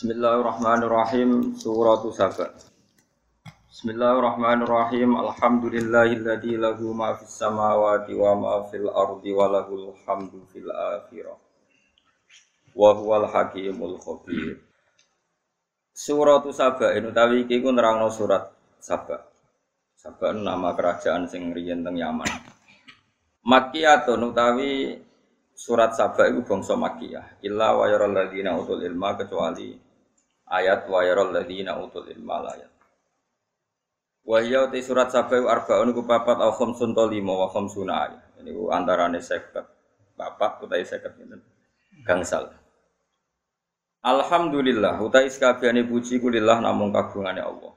Bismillahirrahmanirrahim Suratu Saba. Bismillahirrahmanirrahim Alhamdulillahilladzi lahu ma fis samawati wa ma fil ardi wa lahul hamdu fil akhirah. Wa huwal hakimul khabir. Suratu Saba ini utawi iki ku nerangno surat Saba. Saba nama kerajaan sing riyen teng Yaman. Makkiyatun utawi surat Saba itu bangsa Makkiyah. Illa wa yaral ladina utul ilma kecuali ayat wa yaral ladzina utul ilma ayat wa hiya te surat sabai arbaun ku papat au khamsun to lima wa khamsuna ayat ini ku antarane 50 papat utawi 50 pinten? Gangsal. Alhamdulillah utai sekabehane puji kulillah namung kagungane Allah.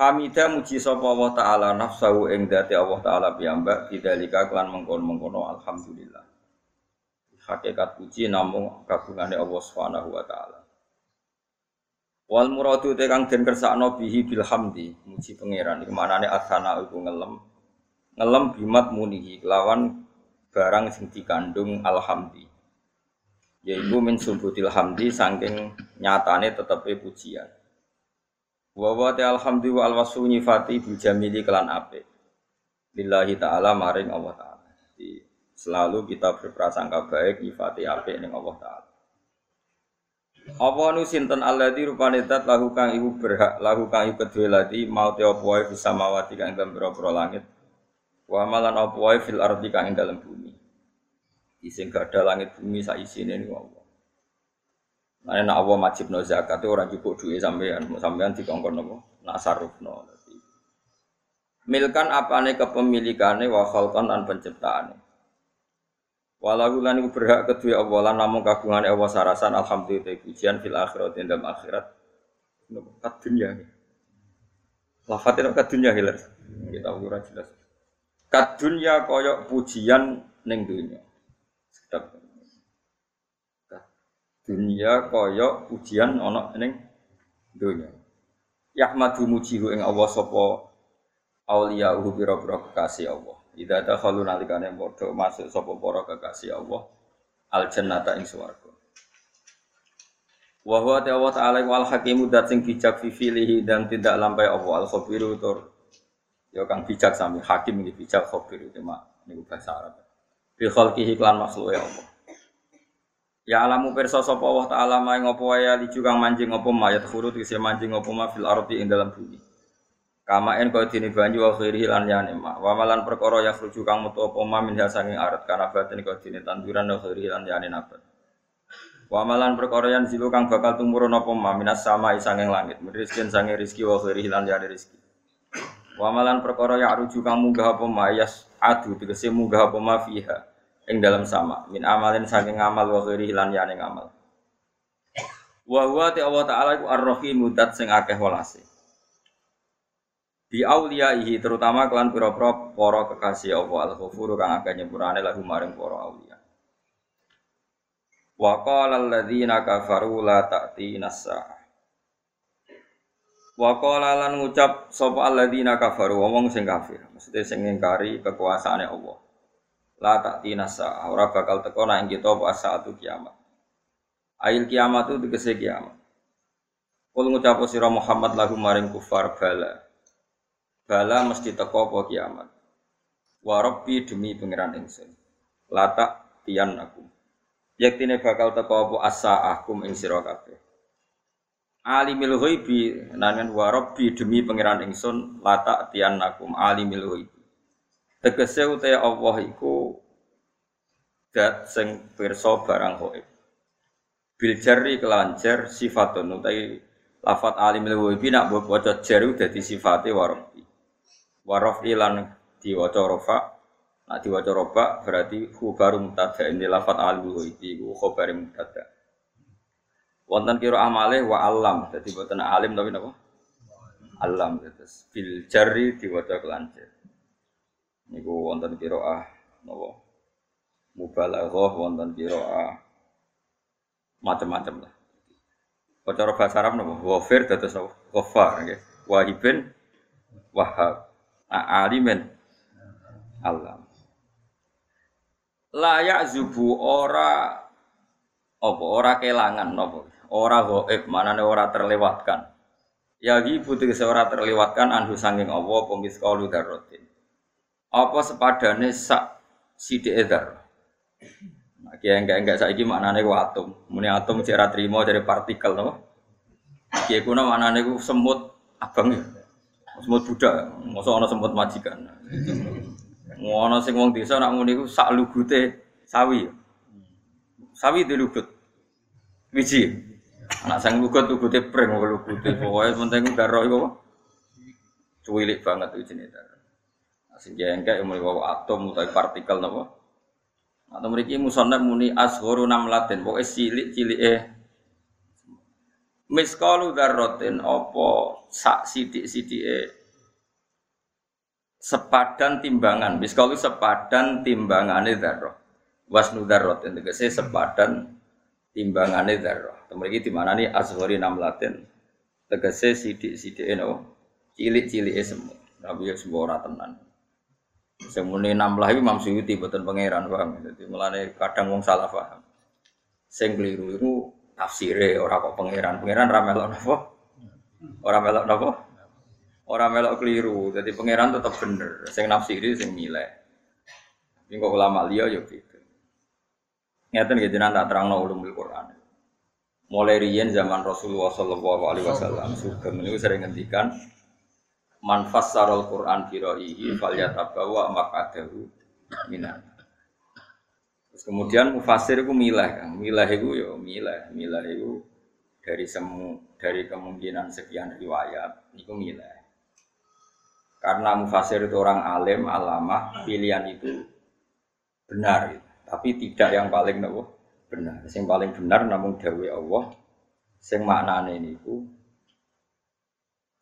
Hamidah muji sapa Allah taala nafsahu ing dati Allah taala piyambak bidzalika kelan mengkon-mengkono alhamdulillah. Hakikat puji namung kagungane Allah Subhanahu wa taala Wal muradu te kang den kersakno bihi bil hamdi, muji pangeran. Iku manane asana iku ngelem. Ngelem bimat munihi kelawan barang sing dikandung alhamdi. Yaiku min subutil hamdi saking nyatane tetepe pujian. Wa wa ta alhamdi wa alwasu nyifati bil jamili kelan apik. Lillahi ta'ala maring Allah ta'ala. Selalu kita berprasangka baik nyifati apik ning Allah ta'ala. Apa nu sinten alladzi rupane zat lahu kang iku berhak lahu kang iku kedue lati mau te apa wae bisa mawati kang dalam pira langit. Wa malan apa wae fil ardi kang ing dalam bumi. Ising ada langit bumi sak isine niku Allah. Nah, nek Allah wajib no zakat itu orang cukup duit sampean, sampean dikongkon nopo, nak sarufno. Milkan apane kepemilikane wa khalqan lan penciptaane. Walau lan iku berhak kedua Allah lan namung kagungan Allah sarasan alhamdulillah pujian fil akhirat dalam akhirat. Kat dunia. Lafate kat dunia hilir. Kita ora jelas. Kat dunia koyok pujian ning dunia. Sedap. Dunia koyok pujian ana ning dunia. Yahmadu mujihu ing Allah sapa auliya uhu biro-biro kekasih Allah. Ida ada kalau nalikane bodoh masuk sopo poro kekasih Allah al jannata ing swarga. Wa huwa ta'ala ta'ala wal hakimu dat sing bijak fi filihi dan tidak lampai Allah al khabiru tur ya kang bijak sami hakim iki bijak khabiru cuma niku bahasa Arab. Bi khalqihi klan makhluk ya Allah. Ya alamu perso sapa Allah taala mae ngopo wae li kang manjing ngopo mayat khurut kise manjing ngopo ma fil ardi ing dalam bumi. Kama en kau dini banyu wa khairi lan yani ma. Wa malan perkara ya khruju kang metu apa ma min sanging arat kana batin kau dini tanduran wa khairi lan yani nabat. Wa malan perkara yang zilu kang bakal tumurun apa ma minas sama sanging langit. Rizkin sanging rizki wa khairi lan yani rizki. Wa malan perkara ya ruju kang munggah apa ma yas adu tegese munggah apa ma fiha ing dalam sama min amalin sanging amal wa khairi lan yani ngamal. Wa huwa Allah taala ar-rahim mudat sing akeh walase bi auliyaihi terutama kelan pira-pira para kekasih Allah al-ghafur kang akeh nyepurane lagu maring para auliya wa qala alladziina kafaru la ta'tina as-saah wa qala lan ngucap sapa alladziina kafaru? Wong sing kafir. Mesti sing ngingkari kekuasaane Allah. La ta'tina as-saah ora bakal teko nek kita apa saatu kiamat. Ail kiamat itu tegese kiamat. Kul ngucap sira Muhammad lagu maring kufar bala bala mesti teko apa kiamat? Warobi demi pangeran ingsun. Latak tian aku. Yaktine bakal teko apa? Asa akum ing sira kabeh. Alimil ghaibi warobi demi pangeran ingsun latak tian akum alimil ghaibi. Tegese uta Allah iku dat sing pirsa barang ghaib bil jarri kelancar sifatun utai lafat alimil ghaibi nak bocah jar dadi sifate warobi warof ilan diwaca rofa nak diwaca roba berarti khabar mubtada ini lafat alu iki ku khabar mubtada. Wonten kira amale wa alam dadi boten alim tapi napa? Alam terus bil jarri diwaca kelancar niku wonten kira ah napa? Mubalaghah wonten kira ah macam-macam lah. Cara bahasa Arab napa? Wafir dados ghafar nggih. Wahibin wahab alimen alam layak zubu ora apa ora kelangan napa ora gaib, manane ora terlewatkan. Ya ibu tegese ora terlewatkan anhu sanging Allah apa miskalu dzarratin. Apa sepadane sak sithik dzar. Nah, kiye enggak enggak saiki maknane ku atom. Muni atom cek ra trimo dari partikel to. Kiye kuna maknane ku semut abang ya. Semut Buddha, mosok ana semut majikan. Ngono sing wong desa nak muni ku sak lugute sawi. Sawi dilugut. Wiji. Anak sang lugut lugute pring kok lugute pokoke penting roh iku. Cuwilik banget wijine ta. Sing jengkek mulai wawa atom utawa partikel napa. Atau mriki musannaf muni asgharu namlatin, pokoke cilik-cilike miskalu dzarratin apa sak sithik-sithike sepadan timbangan. Miskalu sepadan timbangane dzarrah. Wasnu dzarratin tegese sepadan timbangane dzarrah. Mriki di mana nih asghari namlatin tegese sithik-sithike no cilik-cilike semut. Tapi ya semua ora tenan. Semune namlah iki Imam Suyuti boten pangeran paham. Dadi mulane kadang wong salah paham. Sing keliru tafsire ora kok pangeran. Pangeran ra melok napa? Ora melok napa? Ora melok keliru. Jadi pangeran tetap bener. Sing nafsiri sing milih. Ini kok ulama liya ya gitu. Ngeten nggih jenengan tak terangno ulumul Quran. Mulai riyen zaman Rasulullah sallallahu alaihi wasallam sugeng niku sering ngendikan man fassarul Quran fi ra'yihi falyatabawa maqadahu minan. Terus kemudian mufasir itu milah kan, milah itu ya milah, milah itu dari semu dari kemungkinan sekian riwayat itu milah. Karena mufasir itu orang alim, alamah, pilihan itu benar, gitu. tapi tidak yang paling nopo benar. Yang paling benar namun dawe Allah, sing maknane niku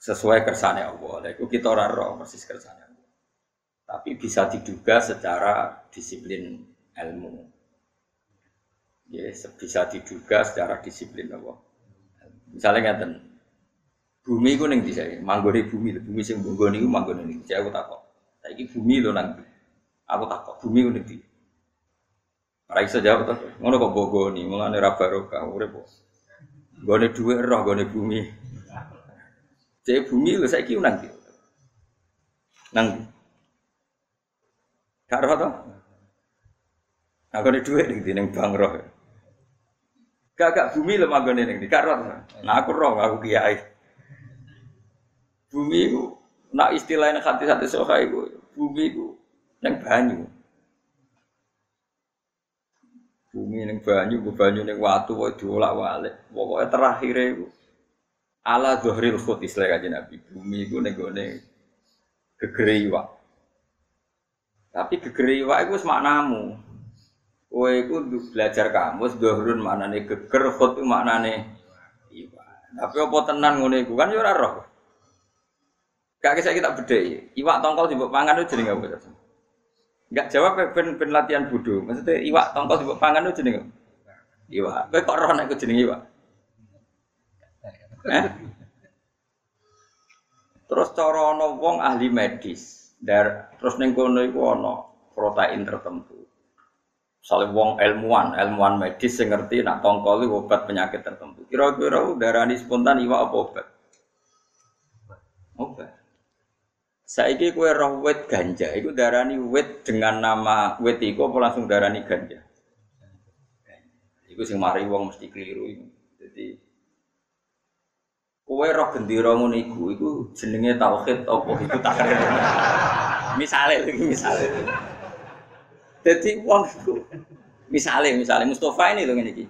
sesuai kersane Allah. Itu kita orang roh persis kersane Allah. Tapi bisa diduga secara disiplin ilmu. Ya, bisa diduga secara disiplin Allah. Misalnya ngeten, bumi ku ning dhisik, manggone bumi, bumi sing bonggone iku manggone ning dhisik aku takok. Saiki bumi lho nang aku takok, bumi ku ning ndi? Ora iso jawab to. Ngono kok bogoni, mulane ra barokah urip kok. Gone dhuwit roh gone bumi. Jadi bumi lho saya kira nanti. Nang. Gak roh? Aku ada duit nih neng bang roh. Gak bumi lho manggone ning gak roh. Nah aku roh aku kiai. Bumi ku nak istilahnya hati-hati soha iku bumi ku neng banyu. Bumi neng banyu, ku banyu neng watu kok diolak-walik. Pokoknya terakhir itu ala dohril khut istilah kaji nabi bumi itu negone gegere iwak tapi gegere iwak itu maknamu kowe itu belajar kamus dohrun maknane geger khut maknane iwak tapi apa tenan ngono iku kan yo ora roh Gak kisah kita beda Iwak tongkol di pangan itu jadi nggak bisa. Gak jawab ben latihan bodoh. Maksudnya iwak tongkol di pangan itu nggak. Iwak. Kau kok roh nek jadi iwak. Eh? Terus cara ana wong ahli medis, dar terus ning kono iku protein tertentu. Misalnya wong ilmuwan, ilmuwan medis sing ngerti nak tongkol itu obat penyakit tertentu. Kira-kira darani spontan iwak apa obat? Obat. Saiki kue roh wet ganja, itu darani wet dengan nama wet iku apa langsung darani ganja? Iku sing mari wong mesti keliru. Jadi Kowe roh gendera ngono iku, iku jenenge tauhid apa iku tak Misale iki misale. Dadi wong iku misale misale Mustafa ini lho ngene iki.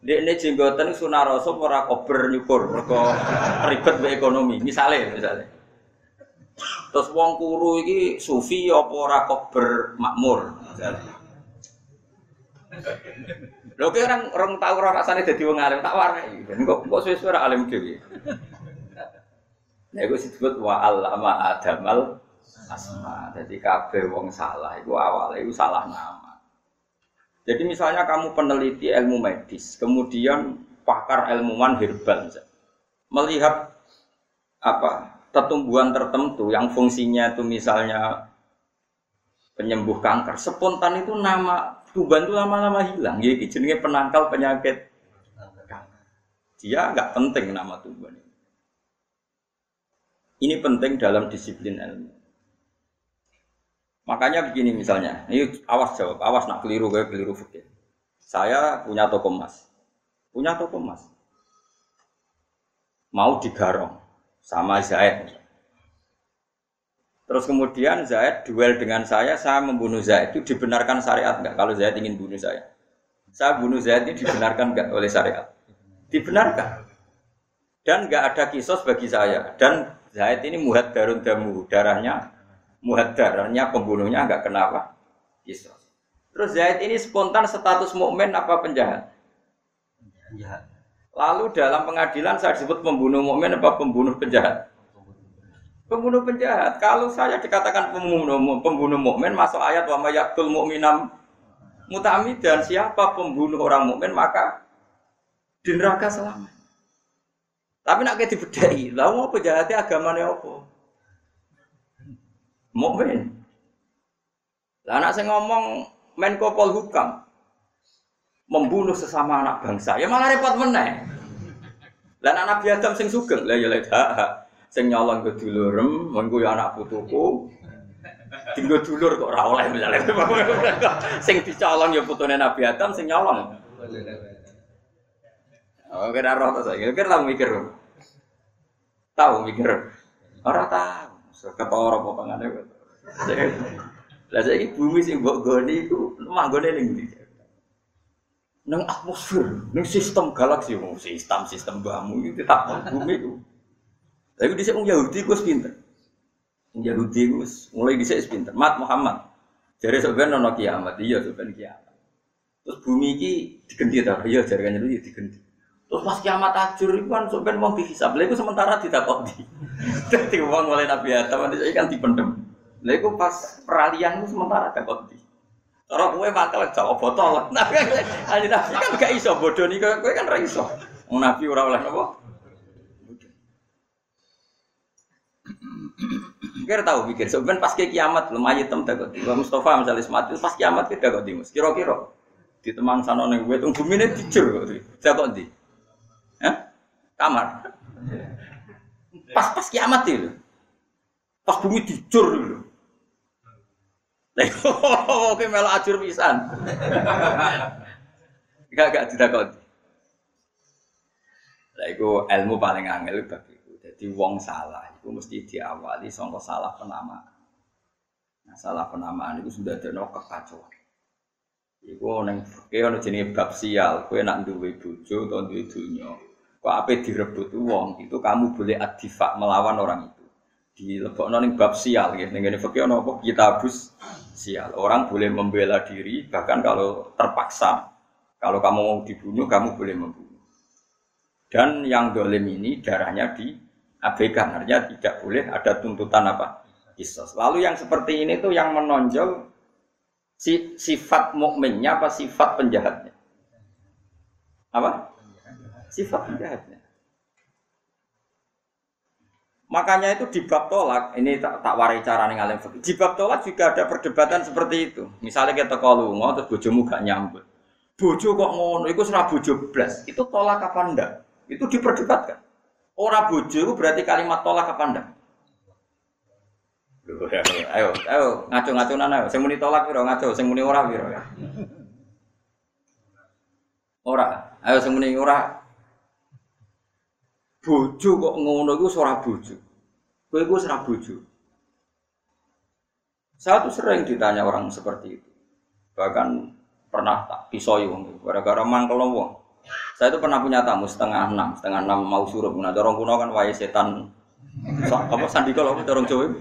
Dekne jenggoten sunarasa ora kober nyukur mergo ribet be ekonomi. Misale misale. Terus wong kuru iki sufi apa ora kober makmur misale. Lho orang orang tahu ora rasane dadi wong alim tak warai. Kok kok suwe-suwe alim dhewe. Nah, itu disebut wa allama adamal asma. Jadi kabeh wong salah itu awalnya itu salah nama. Jadi misalnya kamu peneliti ilmu medis, kemudian pakar ilmuwan herbal melihat apa tetumbuhan tertentu yang fungsinya itu misalnya penyembuh kanker, spontan itu nama Tuban itu lama-lama hilang. Ya ini jenenge penangkal penyakit Dia nggak penting nama Tuhan ini. Ini penting dalam disiplin ilmu. Makanya begini misalnya, ini awas jawab, awas nak keliru gue keliru fikir. Saya punya toko emas, punya toko emas, mau digarong sama Zaid. Terus kemudian Zaid duel dengan saya, saya membunuh Zaid itu dibenarkan syariat nggak? Kalau Zaid ingin bunuh saya, saya bunuh Zaid ini dibenarkan nggak oleh syariat? Dibenarkan. Dan nggak ada kisos bagi saya. Dan Zaid ini muhad darun damu, darahnya muhad darahnya pembunuhnya nggak kenapa kisos. Terus Zaid ini spontan status mukmin apa penjahat? Penjahat. Lalu dalam pengadilan saya disebut pembunuh mukmin apa pembunuh penjahat? Pembunuh penjahat. Kalau saya dikatakan pembunuh pembunuh mukmin masuk ayat wa mayyatul mu'minam dan siapa pembunuh orang mukmin maka di neraka selama. Tapi nak kayak dibedai, lalu mau penjahatnya agamanya apa? Mukmin. Lah anak saya ngomong Menko Polhukam membunuh sesama anak bangsa, ya malah repot meneh. Lah anak Nabi Adam sing sugeng, lah ya lek sing nyolong ke dulurem, mengko anak putuku. Tinggal dulur kok ora oleh misalnya. sing dicolong ya putune Nabi Adam sing nyolong. Oh, kira roh to saya. Kira mikir. Tahu mikir. Ora tahu. Ketara apa pangane. Lah saiki bumi sing mbok goni iku manggone ning ndi? Nang atmosfer, nang sistem galaksi, oh, sistem sistem bamu itu tak bumi itu. Tapi di sini Yahudi gue pinter. Yahudi gue mulai di sini pinter. Mat Muhammad. Jadi sebenarnya nono kiamat, iya sebenarnya kiamat. Terus bumi ini diganti tak? Iya jaringannya itu diganti. Terus pas kiamat ajur itu kan sampai mau dihisab. Lalu sementara tidak kok di. Jadi uang oleh Nabi Adam itu kan dipendem. Lalu pas peralihan itu sementara tidak kok di. Orang gue bakal jawab botol. Nabi kan Nabi kan gak iso bodoh nih. Gue kan raiso. Nabi orang oleh nopo. Kira tahu pikir, sebenarnya pas ke kiamat lumayan tem tak Mustafa misalnya mati pas kiamat kita kok di Kira-kira di teman sana neng gue tunggu dijur kok kok di kamar. Pas pas kiamat itu. Pas bumi dijur dulu. Oke melok ajur pisan. Gak gak ditakoni. Lah iku ilmu paling angel bagi itu. Jadi wong salah itu mesti diawali sangka salah penamaan. Nah, salah penamaan itu sudah ada kekacauan. Iku neng ana jenenge bab sial, kowe nak duwe bojo utawa duwe donya kok apa direbut? Uang itu kamu boleh adifak melawan orang itu. Di lebok noning bab sial ya dengan fakir nopo kita bus sial. Orang boleh membela diri bahkan kalau terpaksa. Kalau kamu mau dibunuh kamu boleh membunuh. Dan yang dolim ini darahnya di abaikan artinya tidak boleh ada tuntutan apa? Kisos lalu yang seperti ini tuh yang menonjol si, sifat mukminnya apa sifat penjahatnya? Apa sifat penjahatnya. Makanya itu di bab tolak, ini tak, tak warai cara nih fikih. Di bab tolak juga ada perdebatan seperti itu. Misalnya kita kalau mau terus bojomu gak nyambut. Bojo kok ngono, itu serah bojo blas. Itu tolak apa ndak? Itu diperdebatkan. Orang bojo berarti kalimat tolak apa ndak? Ayo, ayo, ngaco-ngaco nana, saya muni tolak piro ngaco, saya muni ora piro ya. Ora, ayo saya muni ora bojo kok ngono iku ora bojo. Kowe iku ora bojo. Saya tuh sering ditanya orang seperti itu. Bahkan pernah tak pisoi wong gara-gara mangkel wong. Saya itu pernah punya tamu setengah enam, setengah enam mau suruh. Nah, dorong kuno kan wae setan. So, apa sandi kalau dorong Jawa?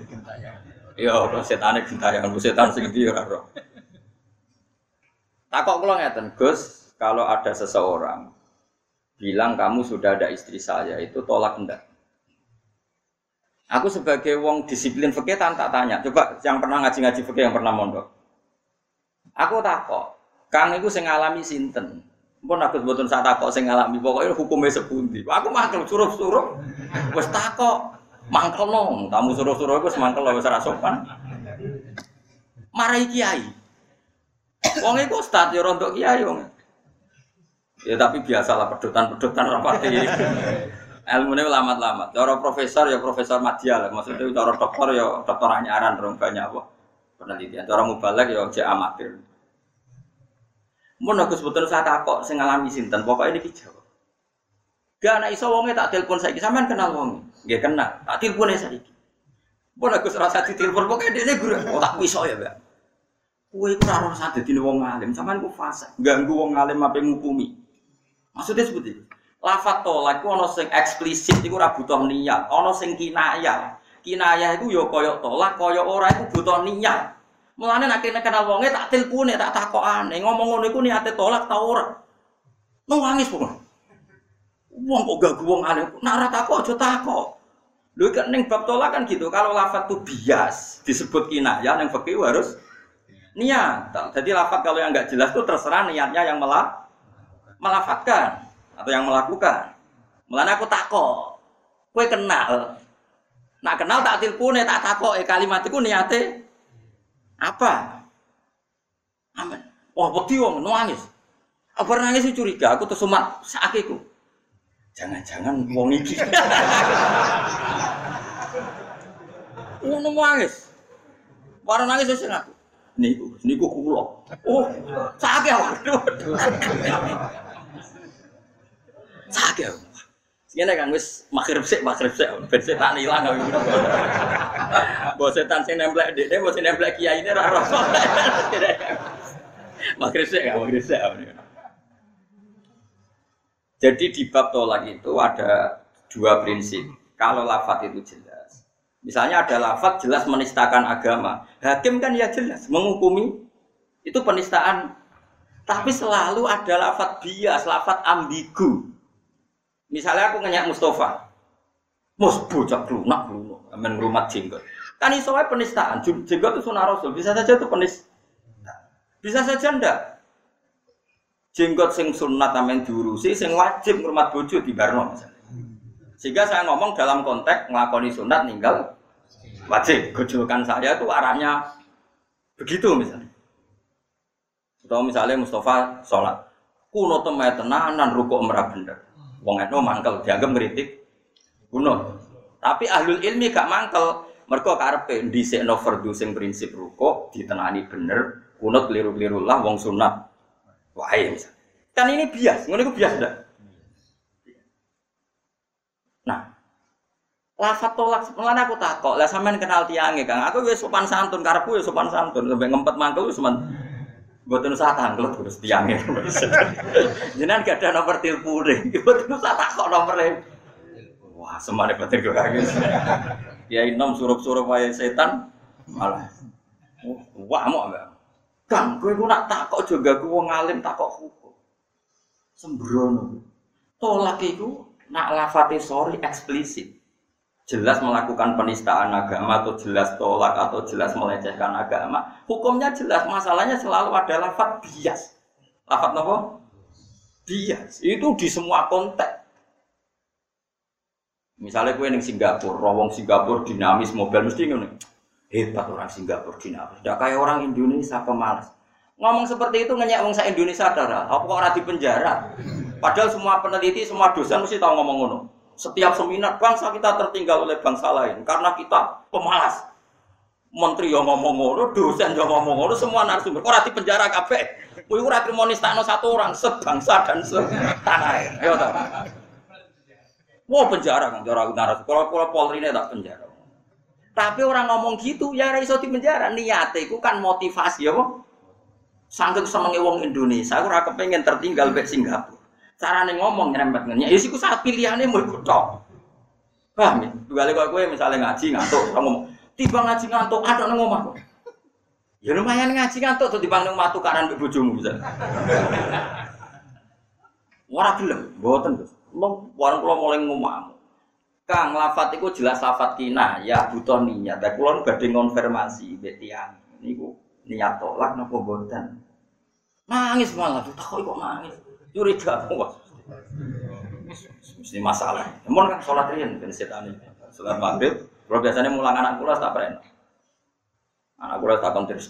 Iya, kalau setan itu gentayangan, setan sing ndi ora roh. Takok kula ngeten, Gus, kalau ada seseorang bilang kamu sudah ada istri saya itu tolak enggak? Aku sebagai wong disiplin fikih tak tanya. Coba yang pernah ngaji-ngaji fikih yang pernah mondok. Aku takok kang itu sing ngalami sinten? Pun aku sebutun saat takok sing ngalami. Pokoknya hukumnya sebundi aku mangkel suruh-suruh. Wes takok mangkel nong tamu suruh-suruh aku semangkel wes sopan. Marai kiai. Wong itu ustad ya rontok kiai wong Ya tapi biasalah pedotan-pedotan rapati. Ilmu ini lama-lama. Cara profesor ya profesor media lah. Maksudnya cara dokter ya dokter anyaran dong banyak apa penelitian. Cara mubalek ya cek amatir. Mun aku sebetulnya saya takut saya ngalami sinten. Pokoknya ini dijawab. Gak anak iso wonge tak telepon saya. Sampean kenal wonge? Gak kenal. Tak telepon saya. Mun aku serasa ditelepon pokoknya dia guru. Oh tak iso ya, Mbak. Kue itu ora usah dadi wong alim, sampean ku fase. Ganggu wong alim apa ngukumi. Maksudnya seperti itu. Lafat tolak itu ono sing eksplisit itu ora butuh niat, ono sing kinayah. Kinayah itu yo ya koyok tolak, koyok ora itu butuh niat. Mulane nek kene kenal wonge tak tilpune, tak takokane, ngomong ngono iku niate tolak ta ora. Nangis pokoke. Wong kok gak wong alim, nak ora aja. Lho kan ning bab tolak kan gitu, kalau lafat tuh bias disebut kinayah yang fikih harus niat. Jadi lafat kalau yang nggak jelas itu terserah niatnya yang melak melafatkan atau yang melakukan. Mulanya aku takok, kue kenal. Nak kenal tak tilpune tak takok eh kalimat itu niate apa? Amin. Wah, wedi wong nangis. Apa nangis curiga, aku tuh sumat sakiku. Jangan-jangan wong iki. Ngono nangis. Warna nangis sing aku niku niku kula. Oh, sakit waduh. Sakit. Ngene kan wis makrib sik makrib sik ben setan ilang aku. Mbok setan sing nemplek dekne mbok sing nemplek kiai ini ora ora. Makrib sik makrib sik. Jadi di bab tolak itu ada dua prinsip. Kalau lafat itu jelas Misalnya ada lafat jelas menistakan agama. Hakim kan ya jelas menghukumi itu penistaan. Tapi selalu ada lafat bias, lafat ambigu. Misalnya aku ngenyak Mustafa. Mus bocah lunak lunak, amen rumah jenggot. Kan iso penistaan. Jenggot itu sunnah rasul. Bisa saja itu penis. Bisa saja ndak. Jenggot sing sunat amen diurusi, sing wajib ngurmat bojo di barno misalnya. Sehingga saya ngomong dalam konteks ngelakoni sunat ninggal wajib. Gojolkan saya itu arahnya begitu misalnya. Atau misalnya Mustafa sholat. Kuno temai tenanan rukuk merah bener. Wong itu mangkel dianggap ngeritik kuno. Tapi ahlul ilmi gak mangkel. Mereka karpe no fardu sing prinsip rukuk ditenani bener. Kunut keliru-keliru lah wong sunat. Wah misalnya. Kan ini bias, ngono itu bias dah. lafat tolak mulane aku takok lah sampean kenal tiange Kang aku wis sopan santun karepku wis sopan santun sampai ngempet mangkel wis sopan Buat usah tangkel terus tiangnya. Jangan gak ada nomor telepon deh. Buat usah takok nomornya. Wah, semuanya batin gue kaget. Ya inom surup-surup wae setan malah. Wah, mau enggak? Kang, gue nak takok juga gue ngalim takok hukum. Sembrono. Tolak itu nak lafati sorry eksplisit jelas melakukan penistaan agama atau jelas tolak atau jelas melecehkan agama, hukumnya jelas. Masalahnya selalu ada lafat bias. Lafat apa? Bias. Itu di semua konteks. Misalnya gue yang Singapura, rawong Singapura dinamis, mobil mesti ini Hebat orang Singapura dinamis. Tidak kayak orang Indonesia pemalas. Ngomong seperti itu ngenyak orang Indonesia darah. Apa orang di penjara? Padahal semua peneliti, semua dosen mesti tahu ngomong ngono. Setiap seminar bangsa kita tertinggal oleh bangsa lain karena kita pemalas. Menteri yang ngomong ngono, dosen yang ngomong ngono, semua narasumber. Kok di penjara kabeh. Kuwi ora trimo nistakno satu orang sebangsa dan setanah air. Wah penjara kan cara narasumber. Kalau kalau Polri ini tak penjara. Tapi orang ngomong gitu ya iso di penjara. Niate iku kan motivasi ya. Sanggup sama wong Indonesia, aku ora kepengen tertinggal be Singapura. Carane ngomong nyerempet ngene. Ya siku saat pilihane mau ikut. Paham ya? Dua kali gue misalnya ngaji ngantuk, kamu ngomong, tiba ngaji ngantuk, ada nang omah Ya lumayan ngaji ngantuk tuh dibanding matu karan mbek bisa. Ora gelem, mboten Gus. Warung kula mulai ngomong. Kang lafat iku jelas lafat kina ya butuh niat. Lah kula badhe konfirmasi mbek tiyang. Niku niat tolak napa mboten. Nangis malah, tuh kok nangis curiga wah mesti masalah namun kan sholat rian ben setan sholat maghrib kalau biasanya mulang anak kula tak pernah anak kula tak terus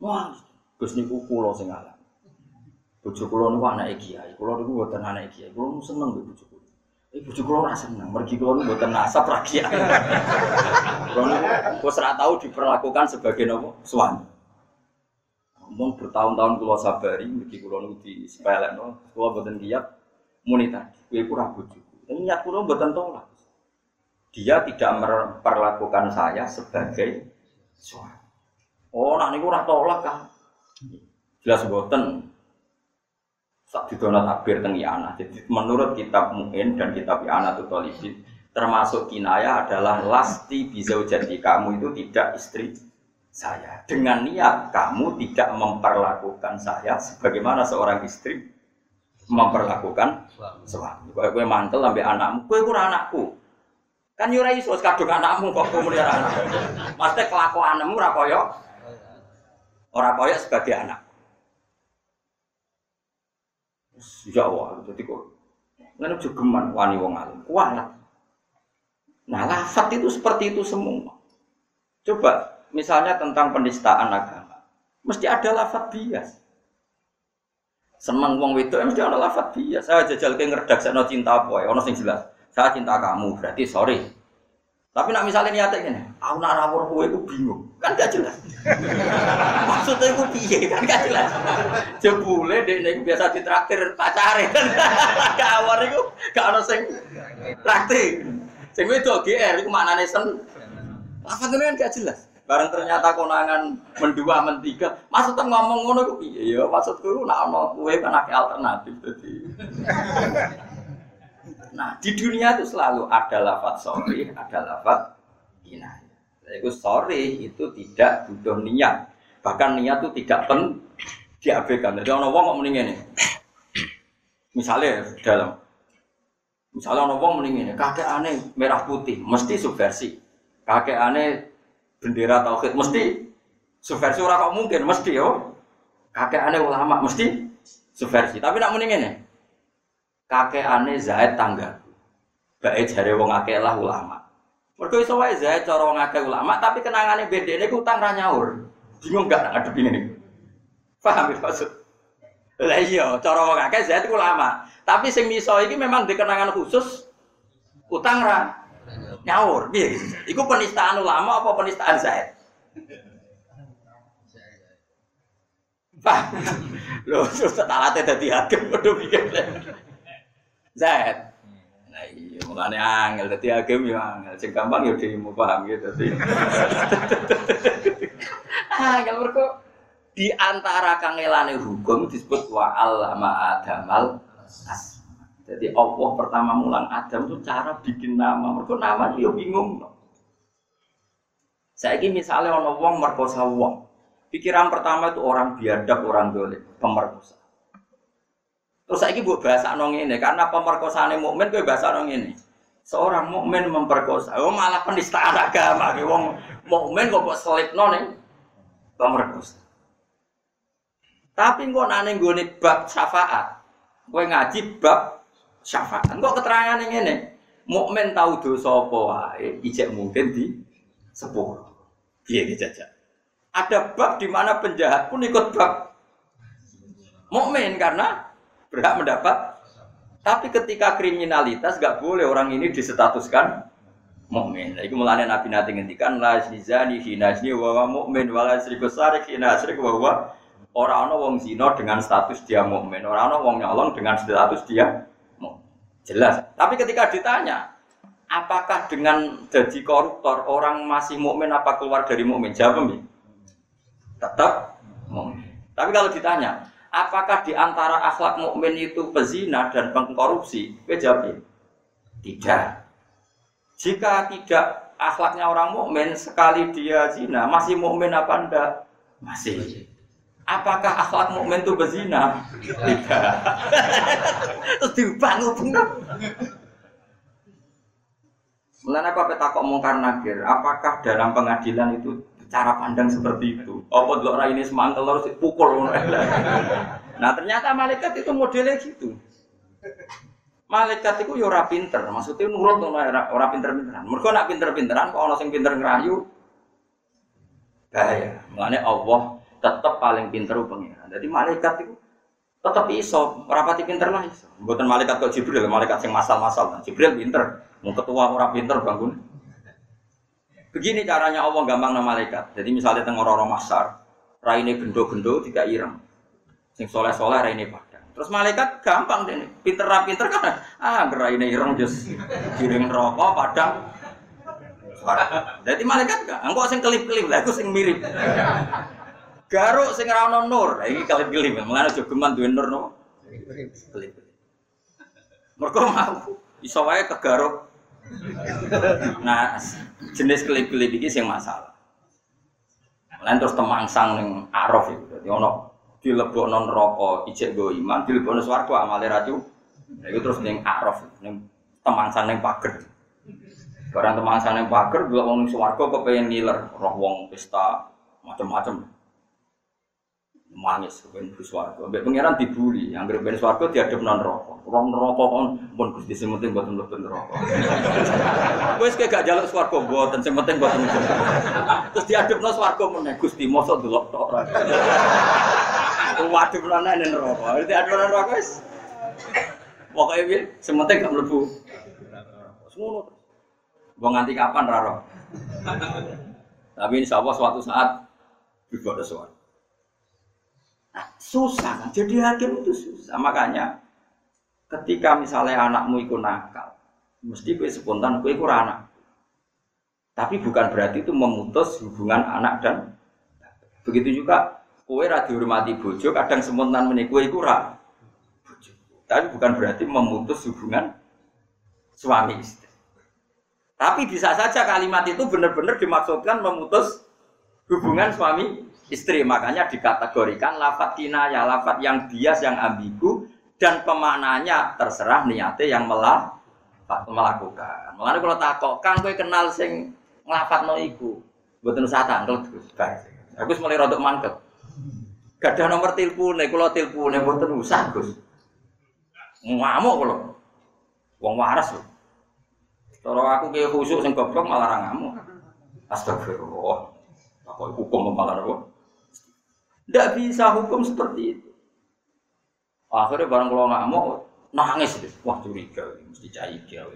wah gus niku kulo sing alam Bojo kula niku anake kiai, kula niku mboten anake kiai. Kula seneng mbek bojo kula. Eh bojo kula ora seneng, mergi kula niku mboten nasab ra kiai. Kula niku wis ora tau diperlakukan sebagai nopo? Suami. Ngomong bertahun-tahun kula sabari, mergi kula niku disepelekno, kula mboten kiat muni tadi, kowe ku ra bojoku. Niat kula mboten tolak. Dia tidak memperlakukan saya sebagai suami. Oh, nak niku ora tolak kan. Jelas boten. Sak didono takbir teng Yana. Jadi menurut kitab Mu'in dan kitab Yana itu Tolibin, termasuk kinaya adalah lasti bisa jadi kamu itu tidak istri saya. Dengan niat kamu tidak memperlakukan saya sebagaimana seorang istri memperlakukan suami. Kau kue mantel sampai anakmu, kue kurang anakku. Kan yurai iso kadung anakmu kok kue melihara anak. Maksudnya kelakuanmu ora koyo ora koyo sebagai anak. Ya Allah, jadi kok ngene jogeman wani wong alim. Kualat. Nah, lafat itu seperti itu semua. Coba misalnya tentang penistaan agama. Mesti ada lafat bias. Seneng wong wedok mesti ada lafat bias. Saya jajal ke ngredaksekno cinta apa ya, ono sing jelas. Saya cinta kamu, berarti sorry. Tapi nak misalnya niatnya gini, aku nak rawur kowe itu bingung, kan gak jelas. Maksudnya itu piye kan gak jelas. Jebule dek nek biasa ditraktir pacare kan. Kawar itu gak ono sing traktir. Sing itu GR iku maknane sen. Lafaz kan gak jelas. Bareng ternyata konangan mendua mentiga, maksudnya ngomong ngono iku piye ya? Maksudku nak ono kowe kan akeh alternatif dadi. Nah, di dunia itu selalu ada lafat sorry, ada lafat inayah. Itu sorry itu tidak butuh niat. Bahkan niat itu tidak pen diabaikan. Jadi orang ngomong mending ini. Misalnya dalam Misalnya orang ngomong mending ini, kakek aneh merah putih, mesti subversi. Kakek aneh bendera tauhid, mesti subversi orang kok mungkin, mesti yo. Kakek aneh ulama, mesti subversi. Tapi nak mending ini, kakek aneh Zaid tangga. Baik jare wong akeh lah ulama. Mergo iso wae Zaid cara wong akeh ulama, tapi kenangane bedene ku utang ra nyaur. Bingung gak ngadep ini. Paham ya maksud? Lah iya, cara wong akeh Zaid ku ulama. Tapi sing miso iki memang dikenangan khusus utang ra nyaur. Piye Iku penistaan ulama apa penistaan Zaid? Pak, lho, setalate dadi hakim padha pikir. Zaid. Nah iya, mulane angel dadi hakim yo angel. Sing gampang yo dhewe paham gitu dadi. Angel mergo di antara kangelane hukum disebut wa allama adamal as. Jadi Allah pertama mulang Adam itu cara bikin nama. Mergo nama yo bingung. Saya ini misalnya orang wong merkosa wong, pikiran pertama itu orang biadab, orang dolim, pemerkosa. Terus saya buat bahasa nong ini karena pemerkosaan mukmin gue bahasa nong ini. Seorang mukmin memperkosa, oh malah penistaan agama, gue wong mukmin kok buat selip nong pemerkosa. Tapi kok nane gue bab syafaat, gue ngaji bab syafaat. Kok keterangan yang ini, mukmin tahu dosa apa wae, ijek mungkin di sepuluh. Iya jajak. Ada bab di mana penjahat pun ikut bab mukmin karena berhak mendapat. Tapi ketika kriminalitas gak boleh orang ini disetatuskan mukmin. Iku mulane Nabi nanti ngendikan la zani hina zni wa mukmin wa la syriku sarik hina syrik wa huwa ora ana wong zina dengan status dia mukmin, ora ana wong nyolong dengan status dia. Jelas. Tapi ketika ditanya, apakah dengan jadi koruptor orang masih mukmin apa keluar dari mukmin? Jawab Tetap mukmin. Tapi kalau ditanya, apakah di antara akhlak mukmin itu pezina dan pengkorupsi? Jawab tidak. Jika tidak akhlaknya orang mukmin sekali dia zina, masih mukmin apa enggak? Masih. Apakah akhlak mukmin itu bezina? Tidak. Terus dibangun Mulanya aku apa takut mungkar nakir? Apakah dalam pengadilan itu cara pandang seperti itu. Apa dulu orang ini semangkel harus pukul. Nah ternyata malaikat itu modelnya gitu. Malaikat itu ya ora pinter, maksudnya nurut ora, ora pinter-pinteran. Mereka nak pinter-pinteran, kok orang sing pinter ngerayu, bahaya. Makanya Allah tetap paling pinter pengiran. Jadi malaikat itu tetap iso, rapati pinter lah iso. Buatan malaikat kok Jibril, malaikat yang masal-masal. Jibril pinter, mau ketua orang pinter bangun. Begini caranya Allah gampang nama malaikat. Jadi misalnya tengok orang masar, raine gendo-gendo tidak ireng. Sing soleh-soleh raine padang. Terus malaikat gampang deh, pinter pinter kan, ah raine ireng just kirim rokok padang. Jadi malaikat gak, engkau sing kelip-kelip lah, aku sing mirip. Garuk sing ora nur. Lah iki kelip-kelip. Mulane aja geman duwe nur no. Kelip. Mergo mau iso wae kegaruk. Nah, jenis kelip-kelip iki sing masalah. Mulane terus temangsang ning araf itu. Dadi ono dilebokno neraka ijek go iman, dilebokno swarga amale ra cu. Nah, itu terus ning araf ning temangsang ning pager. Barang temangsang ning pager delok wong swarga kepengin ngiler, roh wong pesta macam-macam manis ben swarga. Mbek pangeran dibuli, anggere ben swarga diadep nang neraka. Rong neraka kon pun Gusti sing penting mboten mlebu neraka. Wis kayak gak jaluk swarga mboten sing penting mboten. Terus diadepno swarga meneh Gusti mosok delok tok ora. Waduh nang neraka. Diadep nang neraka wis. Pokoke piye sing penting gak mlebu. Semono. Wong nganti kapan raro? Tapi insya Allah suatu saat juga ada suara. Nah, susah kan? Jadi hakim itu susah. Makanya ketika misalnya anakmu ikut nakal, mesti kue spontan kue ikut anak. Tapi bukan berarti itu memutus hubungan anak dan begitu juga kue radio hormati bojo kadang spontan menikah kue ikut Tapi bukan berarti memutus hubungan suami istri. Tapi bisa saja kalimat itu benar-benar dimaksudkan memutus hubungan suami istri. Makanya dikategorikan lafat kinaya lafat yang bias yang ambigu dan pemaknanya terserah niatnya yang melah, melakukan. Makanya kalau takok kan gue kenal sing ngelafat no iku. Buatan usah tangkel terus aku mulai rodok mangket gak ada nomor kalau telepon nih buatan usah gus. Ngamuk kalau wong waras loh kalau aku kayak khusus sing goblok malah ngamuk. Astagfirullah. Aku hukum malah apa tidak bisa hukum seperti itu. Akhirnya barang kalau nggak mau nangis deh. Wah curiga, mesti cair dia.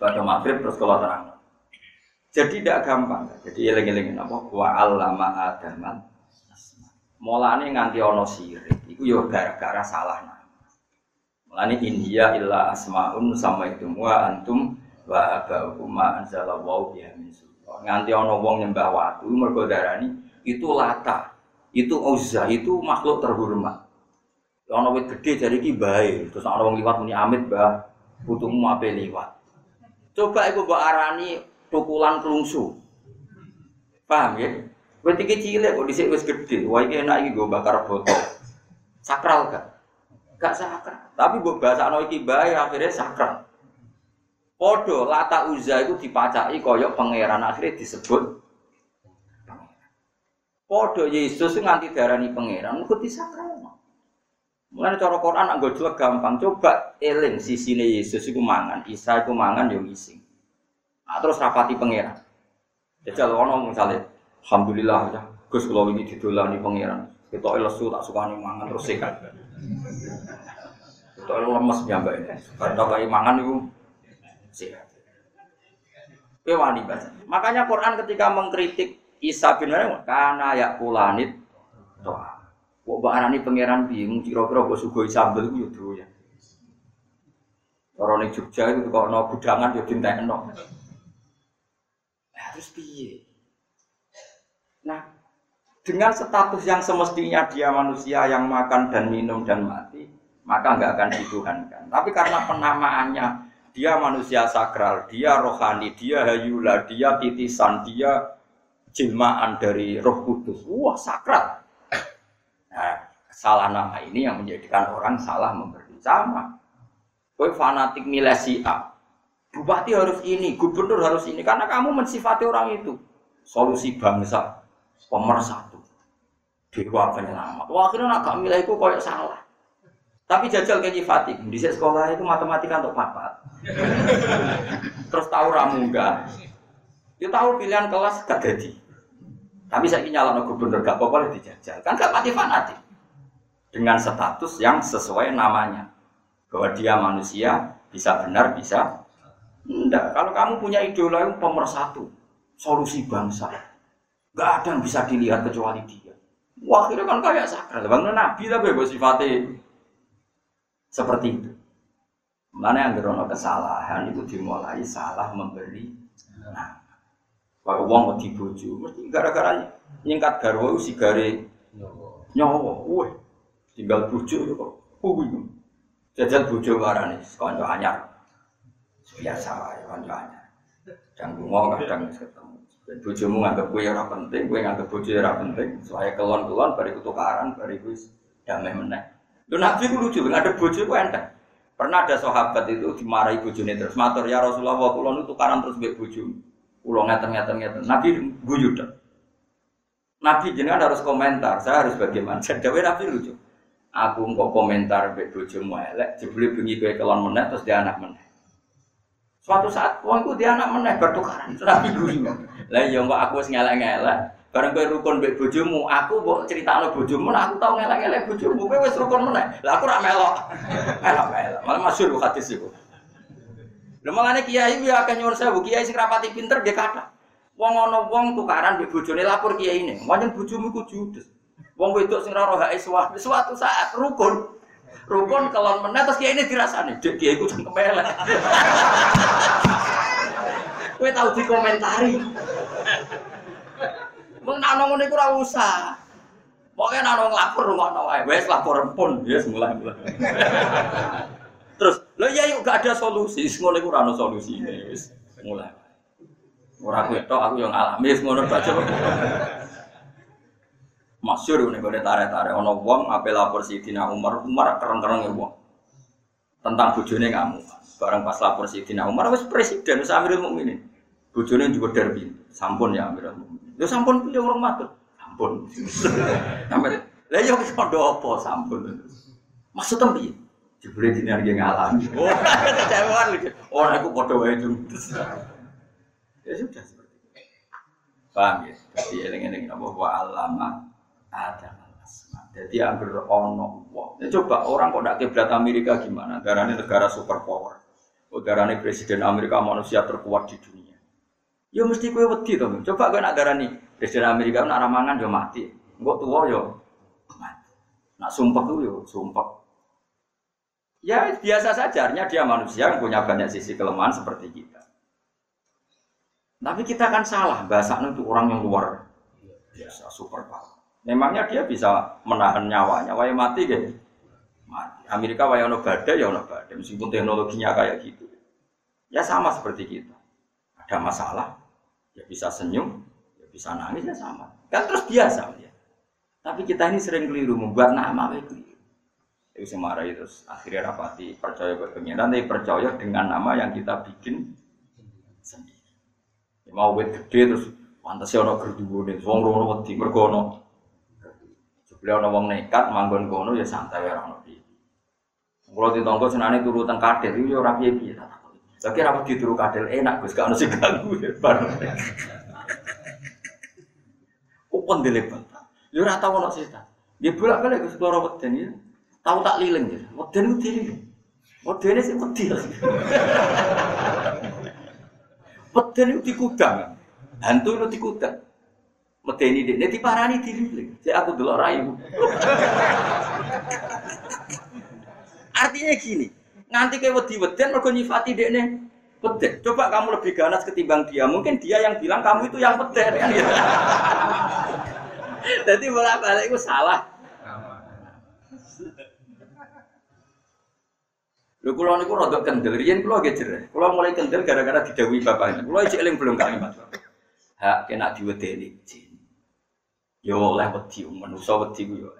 Pada maghrib terus kalau terang. Jadi tidak gampang. Jadi eling-elingin apa? Wa allama adaman. Mulane nganti ono sirik. Iku yo gara-gara salah nama. Mulane India illa asmaun sama itu wa antum wa abaukum ma anzalallahu biha min nganti ana wong nyembah watu mergo darani itu lata itu uzza itu makhluk terhormat. Ana wit gede jadi iki bae terus ana wong liwat muni amit bah putumu ape liwat. Coba iku mbok arani tukulan klungsu. Paham ya? Wit iki cilik kok dhisik wis gede wah iki enak iki bakar botol. Sakral gak gak sakral. Tapi mbok basakno iki bae akhirnya sakral Podo lata uza itu dipacai koyok pangeran akhirnya disebut Podo Yesus nganti darani pangeran mengikuti disakral. Mulane cara Quran agak jelek gampang. Coba eling sisine Yesus iku mangan, Isa iku mangan yo ngising. Nah, terus rapati pangeran. Jajal ono misalnya alhamdulillah ya Gus kula ini didolani pangeran. Kita lesu tak sukani mangan terus sehat. Kita lemes ini. Karena kaya mangan itu sehat. wani baca. Makanya Quran ketika mengkritik Isa bin Maryam karena ya kulanit toa. Kok mbak arani pangeran bingung kira-kira kok sugoi sambel ku yo ya. Orang Jogja itu kalau no budangan yo dintekno. Nah, terus piye? Nah, dengan status yang semestinya dia manusia yang makan dan minum dan mati, maka nggak akan dituhankan. Tapi karena penamaannya dia manusia sakral, dia rohani, dia hayula, dia titisan, dia jilmaan dari roh kudus. Wah sakral. Nah, salah nama ini yang menjadikan orang salah memberi sama. Kau fanatik nilai si A. Bupati harus ini, gubernur harus ini, karena kamu mensifati orang itu. Solusi bangsa, pemersatu, dewa penyelamat. Wah akhirnya nak milih itu koyok salah. Tapi jajal kayak nyifati, di sekolah itu matematika untuk papat. Terus tahu ramu enggak? Dia tahu pilihan kelas gak. Tapi saya ingin nyala gubernur gak apa-apa dijajal. Kan gak mati fanatik. Dengan status yang sesuai namanya. Bahwa dia manusia, bisa benar, bisa enggak. Kalau kamu punya idola yang pemersatu, solusi bangsa. Gak ada yang bisa dilihat kecuali dia. Wah, itu kan kayak sakral. Bang Nabi tapi sifatnya seperti itu. Mana yang gerono kesalahan itu dimulai salah memberi nah. Kalau uang mau dibuju, mesti gara-gara nyingkat garwa si gare nyawa, wah tinggal buju itu kok, wih jajal buju nih, konco anyar, biasa ya konco anyar, dan bunga kadang ketemu. Dan bujumu nganggap gue ora penting, gue nganggap buju ora penting, soalnya kelon-kelon bariku tukaran, bariku damai meneh. Lu nabi ku lucu, ada buju ku enteng. Pernah ada sahabat itu dimarahi bujune terus matur ya Rasulullah, kulon itu tukaran terus mbek buju. Ulo ngeten ngeten. Nabi guyu. Nabi jenengan harus komentar. Saya harus bagaimana? Jadi Nabi lucu. Aku engkau komentar mbek bojomu elek, jebule bengi kowe kelon meneh terus dia anak meneh. Suatu saat wong iku dia anak meneh bertukaran. Nabi guyu. Lah iya kok aku wis ngelek-ngelek. Bareng kowe rukun mbek bojomu, aku mbok critakno bojomu, aku tau ngelek-ngelek bojomu, kowe wis rukun meneh. Lah aku ora melok. Melok-melok. Malah masyhur hadis iku. Lha mangane kiai ya akeh nyuwun sewu, kiai sing rapati pinter dia kata. Wong ana wong tukaran mbek bojone lapor ini. Wajan bojomu iku judes. Wong wedok sing ora roh suatu saat rukun. Rukun kelon meneh terus kiai ini dirasani, dek kiai ku jeng kemelek. Kowe tau dikomentari. Wong nak ngono iku ora usah. Pokoknya nak lapor ngono wae. Wes lapor pun, yes mulai mulai. Terus, lo ya yuk gak ada solusi, ngono iku ora ono solusi wis mulai. Ora aku tok aku yang alami wis ngono baca. Masyur ini gue tarik-tarik, ono wong apa lapor Sidina Umar, Umar keren-keren wong tentang bujone kamu. Barang pas lapor Sidina Umar, wis presiden, wis Amirul Mukminin. Bujone juga derby, sampun ya Amirul Mukminin. Ya sampun pilih orang matur, sampun. Sampai, lah yo kondo apa sampun. Maksudnya piye? Jebule dini harga ngalami. Oh, kecewaan lagi. Orang aku bodoh wae itu. Ya sudah seperti itu. Paham ya? Jadi eling-eling apa wa alama ada. Jadi angger ono wah. Ya coba orang kok ndak kiblat Amerika gimana? Darahnya negara superpower. Oh, darahnya presiden Amerika manusia terkuat di dunia. Ya mesti kue wedi to. Coba kowe nak darani presiden Amerika nak ramangan yo mati. Engko tuwa yo. Nak sumpah tuh yo sumpah Ya biasa saja, artinya dia manusia yang punya banyak sisi kelemahan seperti kita. Tapi kita kan salah, bahasa itu orang yang luar biasa, super power. Memangnya dia bisa menahan nyawanya, waya mati gitu. Mati. Amerika waya ono badai ya ono badai, meskipun teknologinya kayak gitu. Ya sama seperti kita. Ada masalah, ya bisa senyum, ya bisa nangis ya sama. Kan terus biasa ya. Tapi kita ini sering keliru membuat nama keliru. Itu semarah itu akhirnya rapati percaya ke pengiran, tapi percaya dengan nama yang kita bikin sendiri. Ya, mau wet gede terus pantas ya ono gerduwo nih, wong rono mergono. Sebelah ono wong nekat manggon kono ya santai ono di. Kalau di tonggo senane turu teng kadel itu ya ora. Lagi rapat dituru kadel enak Gus gak ono sing ganggu ya bar. Upon dilebat. Ya ora tau ono setan. Dia bolak-balik Gus loro weden ya. Tahu tak liling ya. Weden ku diri. Wedene sing wedi. Weden itu dikudang. Hantu itu dikudang. Medeni dene diparani diri. Jadi aku delok rayu. Artinya gini, nganti kayak wedi weden mergo nyifati dekne peden. Coba kamu lebih ganas ketimbang dia. Mungkin dia yang bilang kamu itu yang peden kan gitu. Jadi bolak-balik itu salah. Lho kula niku rada kendel, riyen kula nggih jereh. Kula mulai kendel gara-gara didhawuhi bapaknya. Kula iki eling belum kalimat. Hak kena diwedeni jin. Yo oleh wedi manusa wedi ku yo.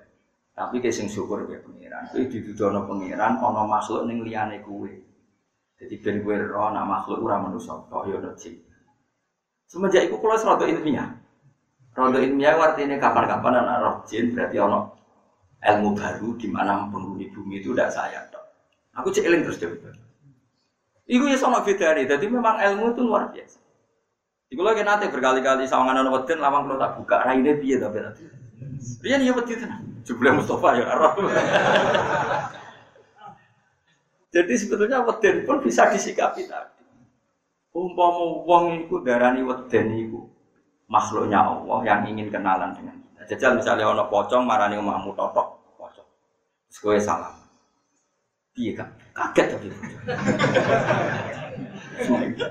Tapi ke sing syukur ya pangeran. Kuwi didudono pangeran ana makhluk ning liyane kuwe. Jadi ben kowe ro ana makhluk ora manusa, tok yo jin. Semenjak iku kula rada ilmiah. Rada ilmiah artinya kapan-kapan anak roh jin berarti ana ilmu baru di mana penghuni bumi itu tidak saya Aku cek eling terus dewe. Iku ya sama beda nih. Jadi memang ilmu itu luar biasa. Iku lagi nanti berkali-kali sawangan ana weden lawang kalau tak buka raine piye tapi nanti. Piye ya wedi tenan. Jebule Mustafa ya ora. Jadi sebetulnya weden pun bisa disikapi tadi. Umpama wong iku darani weden iku makhluknya Allah yang ingin kenalan dengan kita. Jajal misalnya ono pocong marani omahmu totok pocong. Terus salam. Piye kan? Kaget tadi.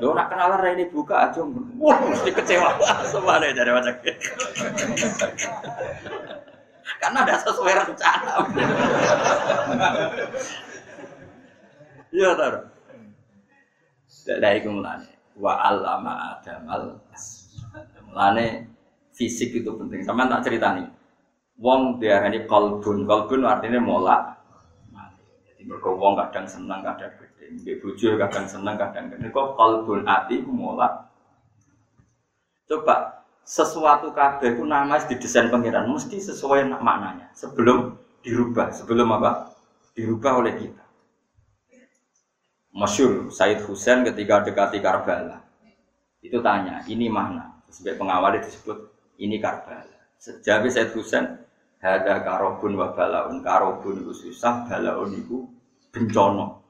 Lo nak kenalan ini buka aja. Wah, mesti kecewa semua nih dari macam Karena ada sesuai rencana. Iya tar. Dari itu mulane. Wa alama adamal Mulane fisik itu penting. Sama tak cerita nih. Wong diarani kolbun. Kolbun artinya mola. Mereka wong kadang senang, kadang Nggih bojo kadang seneng kadang gede. Kok kalbun ati mola. Coba sesuatu kabeh ku nama didesain pangeran mesti sesuai maknanya sebelum dirubah, sebelum apa? Dirubah oleh kita. Masyur Said Husain ketika dekati Karbala itu tanya ini mana sebagai pengawal disebut ini Karbala sejauh Said Husain ada karobun wa balaun karobun itu susah balaun itu bencana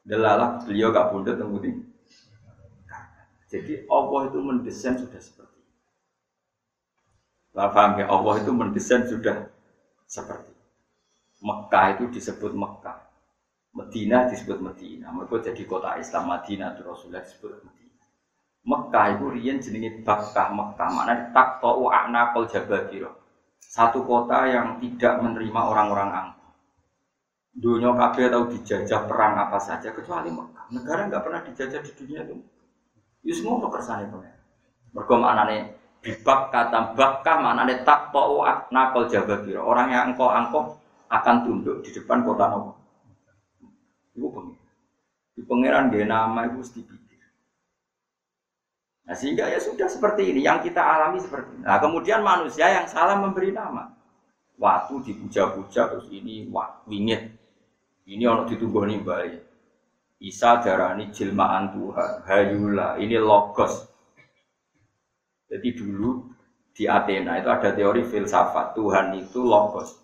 Delalah beliau gak pun tunggu di. Jadi Allah itu mendesain sudah seperti itu. Ya? Allah itu mendesain sudah seperti. Mekah itu disebut Mekah. Medina disebut Medina. Mereka jadi kota Islam Madinah itu Rasulullah disebut Medina. Mekah itu rian jenenge Bakkah Mekah. Mana tak tahu anakal jabadiro. Satu kota yang tidak menerima orang-orang angkuh. Dunia kabeh tahu dijajah perang apa saja kecuali Mekah. Negara nggak pernah dijajah di dunia itu. Itu semua kersane pengen. Mergo maknane bibak kata bakah maknane tak tau nakal jababira. Orang yang engkau angkau akan tunduk di depan kota Nabi. Itu pengen. Di pangeran dia nama itu mesti. Nah sehingga ya sudah seperti ini yang kita alami seperti ini. Nah kemudian manusia yang salah memberi nama. Waktu dipuja-puja terus ini wah wingit ini orang nih baik. Isa darani jilmaan Tuhan, hayula, ini logos. Jadi dulu di Athena itu ada teori filsafat Tuhan itu logos.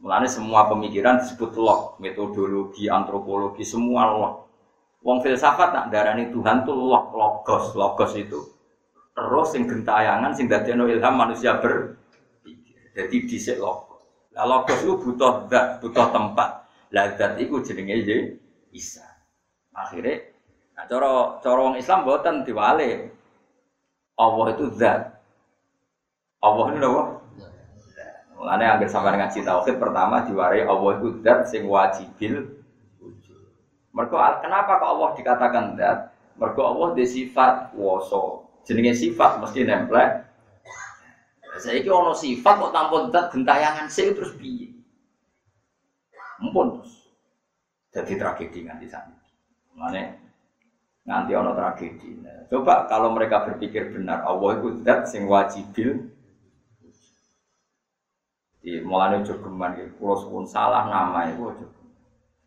Mulanya semua pemikiran disebut log, metodologi, antropologi, semua log. Wong filsafat nak darani Tuhan tuh log, logos, logos itu. Terus sing gentayangan sing dadekno ilham manusia ber jadi disek logos. Lah logos itu butuh zat, butuh tempat. Lazat itu jenenge ye Isa. Akhirnya nah cara cara wong Islam boten diwale. Allah itu zat. Allah ini apa? Mulane agar sampai ngaji tauhid pertama diwarai Allah itu zat sing wajibil Mergo kenapa kok Allah dikatakan zat? Mergo Allah di sifat woso. Jenenge sifat mesti nempel. Saya ini ono sifat kok tanpa zat gentayangan sih terus piye? Mumpun terus. Jadi tragedi nganti sana. Mana nanti ono tragedi. Coba kalau mereka berpikir benar, Allah itu zat sing wajibil. Di mulane ojo geman iki, kula suwun salah nama itu.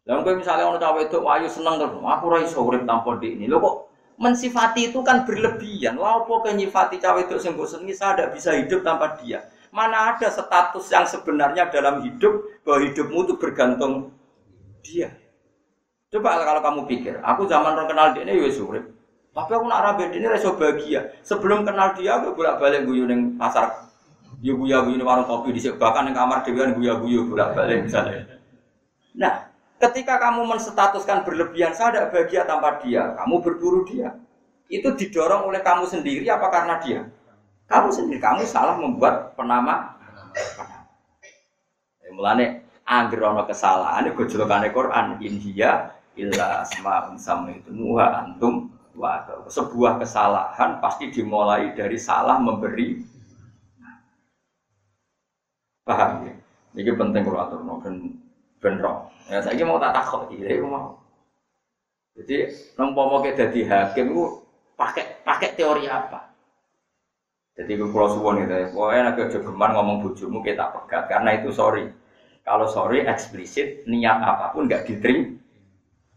Lah kowe misalnya ono cawe itu ayu seneng terus, aku ora iso urip tanpa dik ini. Lho kok mensifati itu kan berlebihan. Lah opo nyifati cawe itu sing senengi saya tidak bisa hidup tanpa dia. Mana ada status yang sebenarnya dalam hidup bahwa hidupmu itu bergantung dia. Coba kalau kamu pikir, aku zaman orang kenal dia ini ya surip. Tapi aku nak rabe ini reso bahagia. Sebelum kenal dia, aku bolak balik guyu neng pasar. Yo guyu neng warung kopi di bahkan neng kamar dia kan guya guyu bolak balik misalnya. Nah, ketika kamu menstatuskan berlebihan, saya tidak bahagia tanpa dia. Kamu berburu dia. Itu didorong oleh kamu sendiri apa karena dia? Kamu sendiri, kamu salah membuat penama. penama. Ya, mulane anggere ana kesalahan gojolokane Quran inhiya illa asmaun itu muha antum wa sebuah kesalahan pasti dimulai dari salah memberi paham ya ini penting kalau atur no ben ben ya saya mau tak takut ini mau jadi mau kita jadi hakim itu pakai pakai teori apa jadi gue pulau suwon gitu ya. Pokoknya agak jogeman ngomong bujumu kita pegat karena itu sorry. Kalau sorry eksplisit niat apa pun nggak diterima.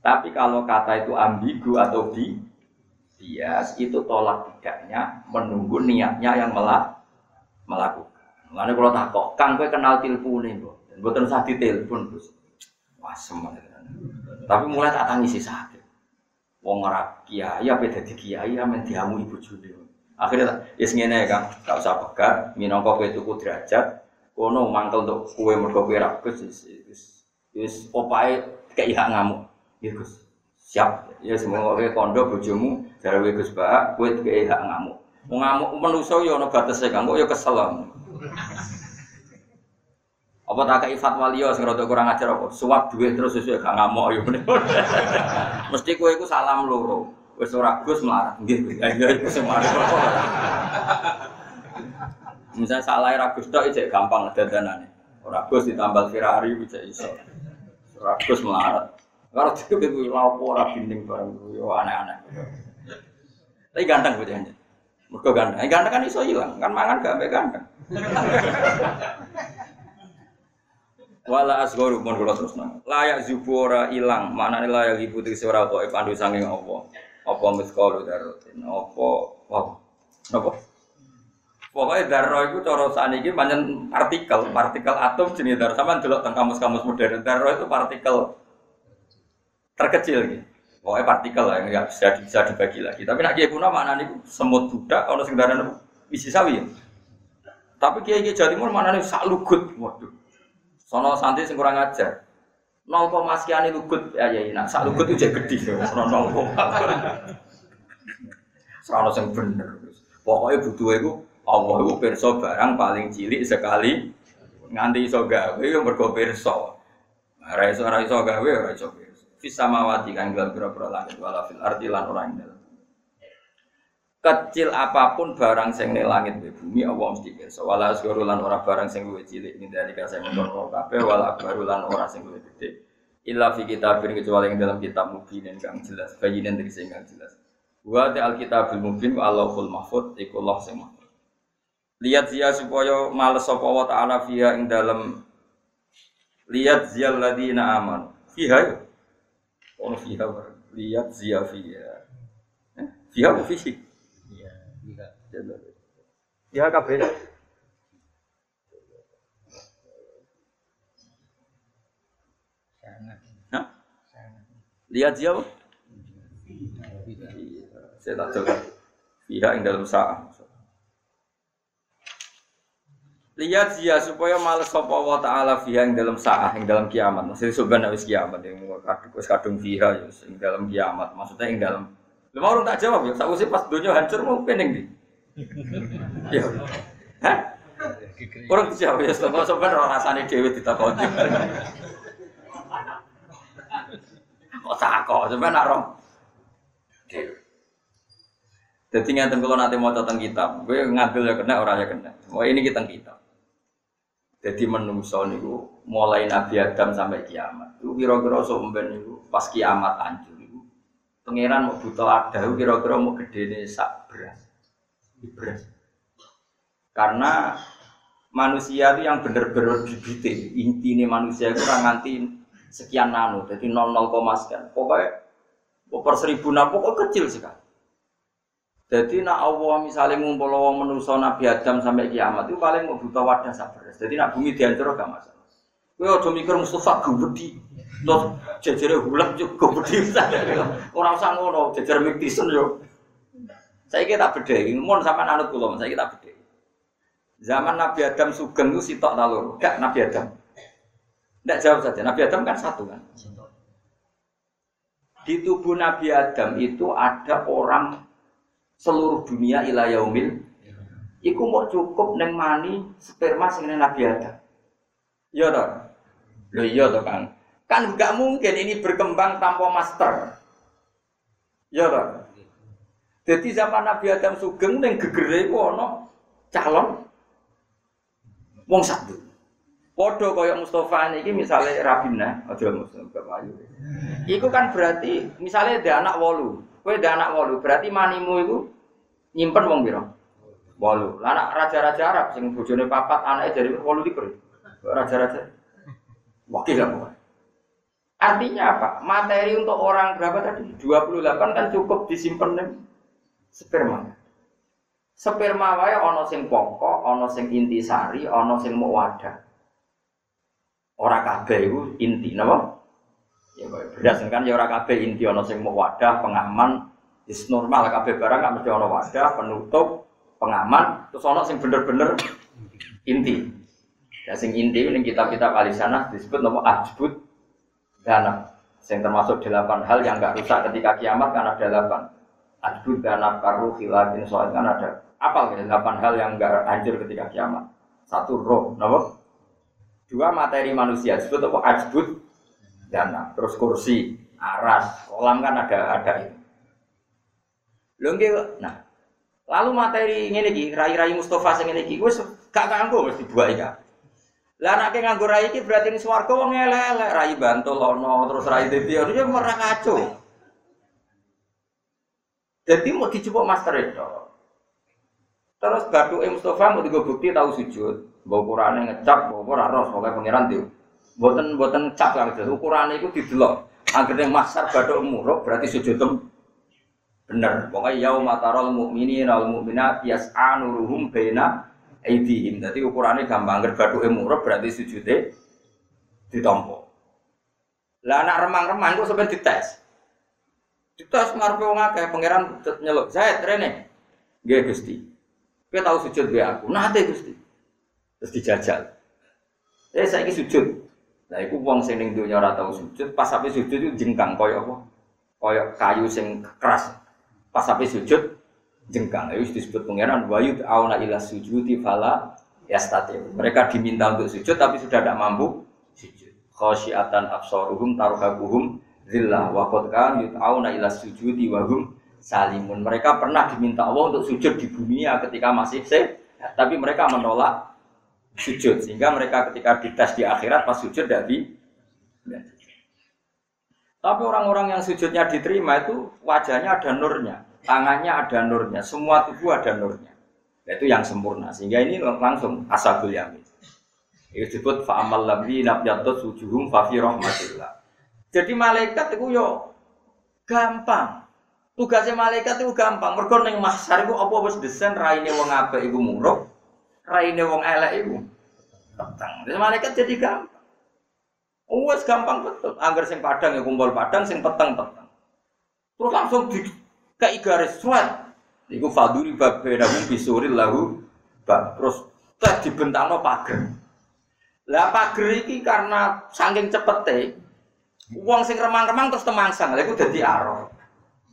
Tapi kalau kata itu ambigu atau bi, bias itu tolak tidaknya menunggu niatnya yang melak melakukan. Lalu kalau tak kok, kang gue kenal nih, bu, terus hati telepon terus, semuanya. Tapi mulai tak tangisi sakit. Wong ora kiai apa dadi kiai amen diamu ibu juli. Akhirnya ya ngene ya, Kang, gak usah pegat, minangka kowe tuku derajat, kono mangkel untuk kue mergo kowe ra Gus wis wis opae kayak hak ngamuk. Ya Gus. Siap. Ya semoga kowe kondo bojomu jare kowe Gus Pak, kowe kayak hak ngamuk. Mau ngamuk manusa ya ana batese Kang, kok ya kesel. Apa tak kayak fatwa liya sing rada kurang ajar apa? Suap duit terus sesuai gak ngamuk ya Mesti kowe iku salam loro. Wis ora Gus melarat. Nggih, ya iku sing mari. Misalnya salah ra Gus tok cek gampang dadanane. Ora Gus ditambal Ferrari bisa iso. Ora Gus melarat. Kalau itu itu lapo ora binding barang yo aneh-aneh. Tapi ganteng bocahnya. Mergo ganteng. Ganteng kan iso hilang, kan mangan gak ambek ganteng. Wala asgharu mun kula terus nang. Layak zubura ilang, maknane layak ibu tegese ora kok pandu sanging apa. Apa miskalu darotin, apa apa. Napa? Pokoknya darah itu cara saat ini banyak partikel, partikel atom jenis darah. Sama dulu tentang kamus-kamus modern. Darah itu partikel terkecil gitu. Pokoknya partikel lah, nggak bisa bisa dibagi lagi. Tapi nak kiai kuno mana nih semut budak, kalau sekedar isi sawi. Tapi kiai kiai Jawa Timur mana nih sak lugut, waduh. Sono santri sing kurang ajar. Nol koma sekian lugut ya ya nak sak lugut itu gede. Nol koma. Sono sing bener. Pokoknya butuh itu Allah itu perso barang paling cilik sekali nganti iso gawe yang mergo perso. Ora iso ora iso gawe ora iso perso. Fis samawati kan dalam pira-pira langit wala fil ardi lan ora ing. Kecil apa pun barang sing ning langit di bumi Allah mesti pirsa. Wala asgharu lan ora barang sing luwih cilik ning dari kasih mengkono kabeh wala akbaru lan ora sing luwih gede. Illa fi kitabin kecuali yang dalam kitab mubin kang jelas, bayinan dari sing kang jelas. Wa ta alkitabul mubin wa Allahul mahfud iku Allah sing mahfud. Lihat zia supaya males sapa wa ta'ala fiha ing dalam lihat zia ladina aman. Fiha ya. Ono fiha lihat zia fiha. Eh, Fiha fihi? Ya kabeh. Lihat siapa? Saya tak coba. Pihak yang dalam sah. Lihat dia supaya males sapa wa taala fiha yang dalam sah yang dalam kiamat. Maksudnya sebenarnya wis kiamat yang kadung wis kadung fiha ya yang dalam kiamat. Maksudnya yang dalam Lu mau tak jawab ya, sakwise pas dunia hancur mau pening di. Ya. Orang dijawab ya, sebab sampean ora rasane dhewe ditakoni. Kok takok, sampean nak roh. Jadi ngeten kalau nanti mau tentang kitab, gue ngambil ya kena, orang ya kena. Oh ini kita kitab. Jadi menungso niku mulai Nabi Adam sampai kiamat. Itu kira-kira somben niku pas kiamat hancur niku. Pangeran mau butuh ada, kira-kira mau gede nih sak beras. Beras. Karena manusia itu yang benar-benar bibite, inti ini manusia itu kurang nganti sekian nano, jadi 00, sekian. Pokoknya per seribu nano, pokoknya kecil sekali. Jadi nak Allah misalnya ngumpul wong manusia Nabi Adam sampai kiamat itu paling mau butuh wadah sabar. Jadi nak bumi dihancur gak masalah. Kowe aja mikir Mustafa gubedi. Terus jejere hulam yo gubedi. Ora usah ngono, jejer miktisen yo. Saya kita bedheki, mun sampean anut kula, saya kita bedheki. Zaman Nabi Adam sugeng itu sitok ta loro? Gak Nabi Adam. Tidak jawab saja. Nabi Adam kan satu kan. Di tubuh Nabi Adam itu ada orang seluruh dunia ila yaumil iku mau cukup neng mani sperma sing Nabi Adam. Iya toh? Lho iya toh Kang. Kan nggak mungkin ini berkembang tanpa master. Iya toh? Jadi zaman Nabi Adam sugeng neng gegere iku ana calon wong satu. Podo kaya Mustafa ini misalnya Rabina, aja Mustafa Ayu. Iku kan berarti misalnya ada anak wolu, Kue ada anak walu, berarti manimu itu nyimpen wong biro. Walu. Lah anak raja-raja Arab sing bojone papat anaknya dari walu likur. Raja-raja. Wakil apa? Artinya apa? Materi untuk orang berapa tadi? 28 kan cukup disimpan Sperma. Sperma wae ana sing pokok, ana sing inti sari, ana sing mau wadah. Ora kabeh iku inti napa? Ya berdasarkan ya ora kabeh inti ana sing mau wadah, pengaman, is normal kabeh barang gak mesti ana wadah, penutup, pengaman, terus ana sing bener-bener inti. Ya sing inti ning kitab-kitab sana disebut nama ajbut dana. Yang termasuk delapan hal yang gak rusak ketika kiamat kan ada delapan. Ajbut dana karu khilafin soal kan ada apa gitu, delapan hal yang enggak hancur ketika kiamat. Satu roh, nomor dua materi manusia disebut apa ajbut dana, terus kursi, aras, kolam kan ada ada. Lho nah. Lalu materi ini lagi, rai-rai Mustafa sing ngene iki wis gak kanggo mesti buat ya. Lah anake nganggo rai iki berarti ini swarga wong elek-elek, rai bantul ono terus rai dadi ono ya merah kacau. Jadi mau dicoba master itu. Terus batu Mustafa mau tiga bukti tahu sujud, bawa ukurannya ngecap, bawa ukuran ros, pokoknya pangeran tuh. Buatan buatan ngecap lah gitu. Ukurannya itu didelok. Akhirnya masar batu muruk berarti sujud tem bener. Pokoknya yau matarol mukminin al mukminat anuruhum bena aidihim. Jadi ukurannya gampang. Agar batu muruk berarti sujudnya ditompo. Lah anak remang-remang kok sampai dites. Dites ngarepe wong akeh pangeran nyeluk. Saya rene. Nggih Gusti. Kita tahu sujud be aku, nate gusti. Terus dijajal. Eh saya ini sujud. Nah, itu uang sing ning donya ora tau sujud, pas sampai sujud itu jengkang koyo apa? Koyo kayu sing keras. Pas sampai sujud jengkang. Itu disebut pangeran wayud auna ila sujudi fala yastati. Mereka diminta untuk sujud tapi sudah tidak mampu sujud. Khosyiatan absaruhum taruhabuhum zillah wa qad kan yut'auna ila sujudi wa hum salimun. Mereka pernah diminta Allah untuk sujud di bumi ya ketika masih sehat, tapi mereka menolak sujud sehingga mereka ketika dites di akhirat pas sujud dari tapi orang-orang yang sujudnya diterima itu wajahnya ada nurnya, tangannya ada nurnya, semua tubuh ada nurnya. Itu yang sempurna. Sehingga ini langsung asabul yamin. Itu disebut fa'amal labli nabjatut sujuhum fafi rahmatillah. Jadi malaikat itu yo gampang. Tugasnya malaikat itu gampang. Mergo ning mahsyar iku apa wis desain raine wong apik iku muruk, raine wong elek iku petang. Jadi malaikat jadi gampang. Wes gampang betul. Angger sing padang ya kumpul padang, sing peteng peteng. Terus langsung di kayak garis suat. Iku faduri babenahum bisuril lahu bab. Terus tes dibentangno pager. Lah pager iki karena saking cepete, uang sing remang-remang terus temangsang. Lha iku dadi arah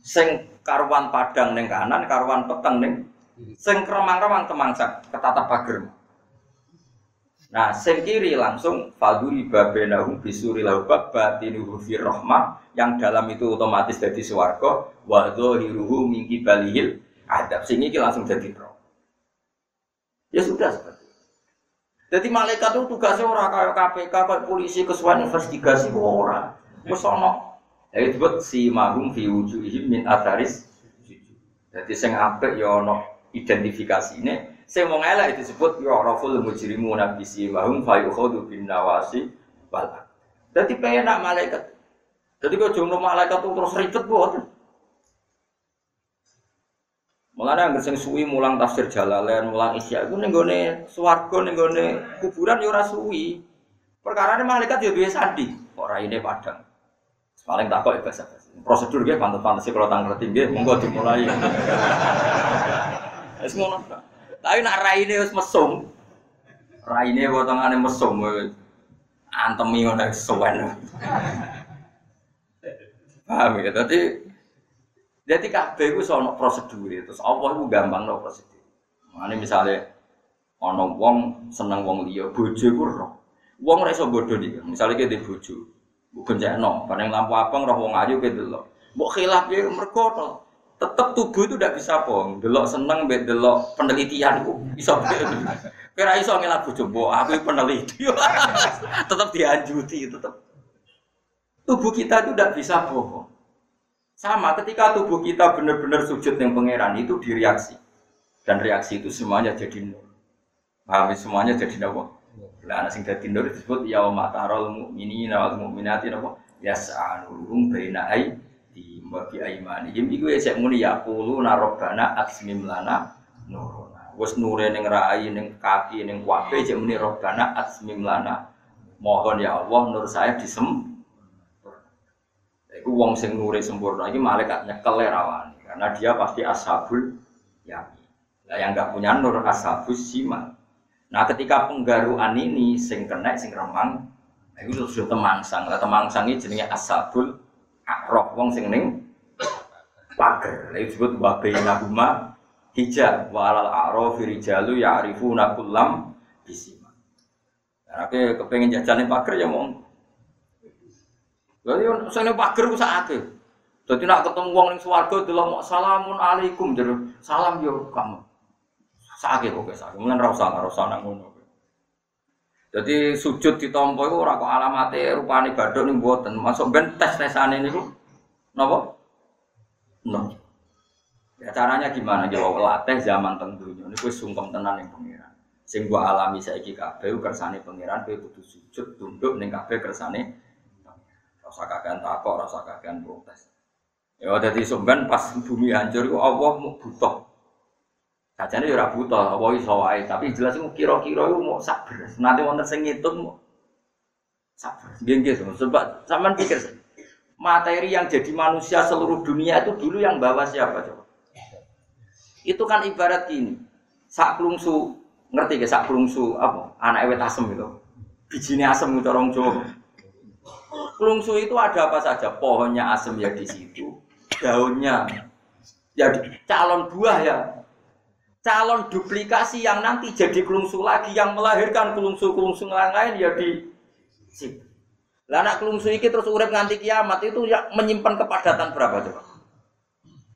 sing karuan padang neng kanan, karuan peteng neng sing kremang-kremang temangsak ketata pager. Nah, sing kiri langsung faduri babenahu bisuri laubab batinuhu fir rahmah yang dalam itu otomatis jadi swarga wa dhahiruhu min balihil adab. Sing iki langsung jadi roh. Ya sudah seperti. Jadi malaikat itu tugasnya orang kayak KPK, kayak polisi, kesuan investigasi, orang. Wes jadi disebut si mahum fi wujuhihim min atharis Jadi sing apik ya ana identifikasine, sing wong elek disebut ya raful mujrimu nabi si mahum fa yukhadu bin nawasi Jadi penak malaikat. Jadi kok jomblo malaikat itu terus ribet buat. Mulane yang sing suwi mulang tafsir Jalalain, mulang Isya iku ning gone swarga ning gone kuburan ya ora suwi. Perkara malaikat ya duwe sandi, ora ini padang. Paling tak kok bahasa Prosedur dia pantas sih kalau tanggal tinggi, monggo dimulai. Es ngono. Tapi nak raine wis mesum. Raine potongane mesum. Antemi ngono suwen. Paham ya? Tadi jadi kabeh iku sono prosedur terus Allah iku gampang no prosedur. Mane misale ana wong seneng wong liya, bojo iku roh. Wong ora iso bodho iki. Misale ki bojo, Gencekno, bareng lampu abang roh wong ayu ke delok. Mbok khilaf ya mergo tetep tubuh itu tidak bisa bohong. Delok seneng mbek delok penelitian bisa Kira iso ngelak bojo mbok aku peneliti. tetep dianjuti tetep. Tubuh kita itu tidak bisa bohong. Sama ketika tubuh kita benar-benar sujud yang pangeran itu direaksi. Dan reaksi itu semuanya jadi nur. Paham semuanya jadi nur. Lah ana sing dadi nur disebut yauma tarol mukminina wal mukminati napa? Yas'anuhum baina aydihim wa bi aimanihim iku ya sik muni ya qulu narobana asmim lana nuruna. Wis nure ning rai ning kaki ning wabe sik muni robbana asmim lana. Mohon ya Allah nur saya disem Iku wong sing nure sempurna iki malaikat nyekel rawani. Karena dia pasti ashabul yamin. Nah, yang nggak punya nur ashabus simal. Nah, ketika penggaruan ini sing kena sing remang, itu sudah temangsang. Lah temangsang ini jenenge ashabul akrab wong sing ning pager. Lah disebut wa bainahuma hijab wa alal a'rafi rijalu ya'rifuna kullam bisima. Nah, kepengen jajan pager ya mau Lha yo sene pager ku sakake. Dadi nak ketemu wong ning swarga delok salamun alaikum jero salam yo kamu. Sakake kok. Mulane ora usah ora usah nang ngono. Jadi sujud ditampa iku ora kok alamate rupane badhok ning mboten. Masuk ben tes-tesane niku napa? No. Ya caranya gimana? Jawab latih zaman tentunya. Ini wis sungkem tenan ning pengiran. Sing gua alami saiki kabeh kersane pengiran kowe kudu sujud tunduk ning kabeh kersane rasa kakean takok, rasa kakean protes. Ya jadi sumben pas bumi hancur itu Allah mau butuh. Kacanya ya butuh, Allah iso wae, tapi jelas itu kira-kira itu mau sabar. Nanti wonten sing ngitung mau sabar. Nggih sebab sampean pikir materi yang jadi manusia seluruh dunia itu dulu yang bawa siapa coba? Itu kan ibarat gini. Sak klungsu, ngerti ke sak klungsu apa? Anak ewet asem itu. Bijinya asem itu orang Jawa. Kelungsu itu ada apa saja? Pohonnya asem ya di situ, daunnya ya calon buah ya. Calon duplikasi yang nanti jadi kelungsu lagi yang melahirkan kelungsu-kelungsu lain ya di situ. Lah anak kelungsu ini terus urip nganti kiamat itu ya menyimpan kepadatan berapa coba?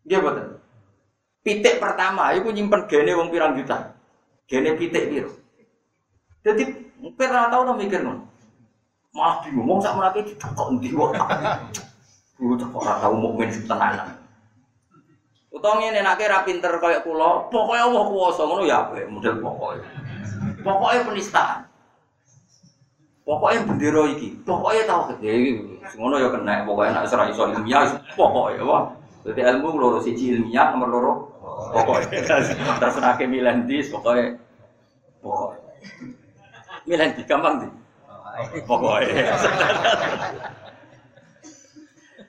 Dia betul. Pitik pertama itu nyimpan gene wong pirang juta. Gene pitik biru. Jadi pernah tahu tuh mikir non. Malah bingung, mau sak menake dicokok ndi kok. Lu cok ora tau mukmin. Utawa ngene nek ra pinter kaya kula, pokoke Allah kuwasa ngono ya apik model pokoke. Pokoke penistaan. Pokoknya bendera iki, pokoknya tahu gede iki, ngono ya kena, pokoknya nak serai iso ilmiah, pokoknya wah. Jadi ilmu loro siji ilmiah nomor loro, pokoknya. Terserah ke milentis, pokoknya, pokoknya. Milentis gampang sih. Pokoknya.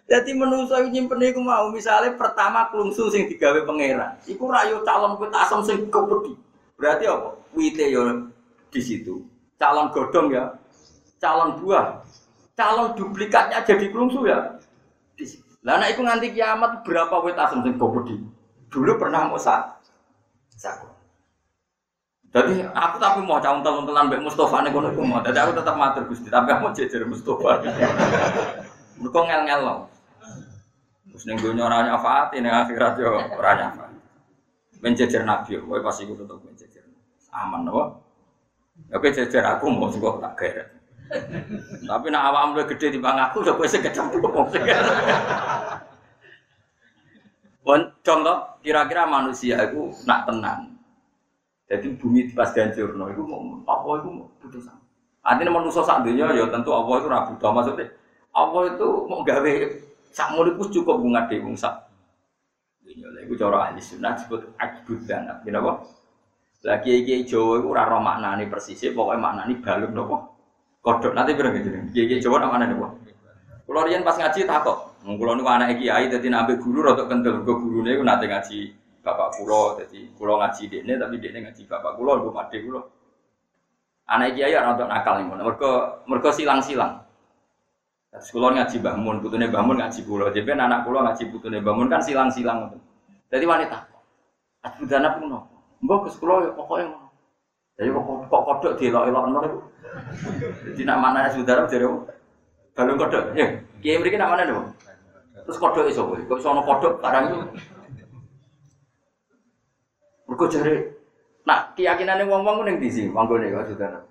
Jadi menungso nyimpen iku mau misalnya pertama klungsu sing digawe pangeran. Iku rayu calon kuit asam sing kepedi. Berarti apa? Wite yo di situ. Calon godong ya. Calon buah. Calon duplikatnya jadi klungsu ya. Lah nek iku nganti kiamat berapa wit asam sing kepedi? Dulu pernah mau sak. Sak. Jadi aku tapi mau calon calon telan Mbak Mustafa nih kono mau. Jadi aku tetap matur Gusti, tapi aku jejer Mustafa. Mereka ngel-ngel loh. Terus ning dunya ora nyafaat, ning akhirat yo ora nyafaat. Menjejer Nabi, kowe pasti iku tetep menjejer. Aman loh. Ya kowe jejer aku mau sing tak geret. Tapi nak awakmu gede di bang aku, ya kowe sing kecemplung. contoh kira-kira manusia itu nak tenang, jadi bumi pas dihancurno itu mau apa itu mau putusan. Artinya manusia saat dunia ya tentu Allah itu rabu maksudnya Allah itu mau gawe sak mulikus cukup bunga dewi sak. Dunia lah itu cara ahli sunnah disebut ajbud dan apa? Lagi iki Jawa itu ora maknane persis, pokoknya maknane balung nopo. Kodok nanti berang gitu. Iki Jawa nama nih nopo. Kalau rian pas ngaji takut, kulo niku anak kiai jadi nabi guru rotok kental, guru nih nanti ngaji bapak kulo, jadi kulo ngaji dekne tapi dekne ngaji bapak kulo, gue pade kulo. Anak kiai ya untuk nakal nih, mereka mereka silang-silang. Terus kulo ngaji bangun, putune bangun ngaji kulo, jadi anak kulo ngaji putune bangun kan silang-silang. Jadi wanita, aku dana pun no, mbok ke sekolah ya pokoknya ngono. Jadi kok kok kodok dielok-elok ngono iku. Jadi nak mana saudara jadi balung kodok, ya. Kiai mriki nak mana nih, Terus kodok iso kowe, kok iso kodok barang itu. Mergo jare nak keyakinane wong-wong ku ning ndi sih manggone kok saudara.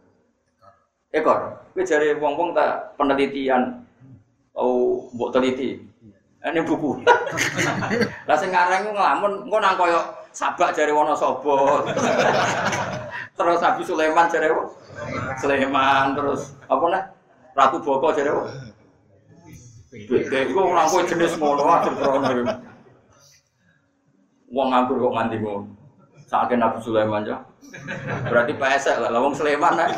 Ekor, kowe jare wong-wong tak penelitian oh mbok teliti. Ini buku. Lah sing ngarang ku nglamun engko nang koyo sabak jare Wonosobo. terus Nabi Sulaiman jare Sulaiman terus apa nah Ratu Boko jare Beda iku ora kowe jenis ngono aja krono. Wong nganggur kok nganti ngono. Sakake Nabi Sulaiman ya. Berarti pesek lah, wong Sulaiman ae.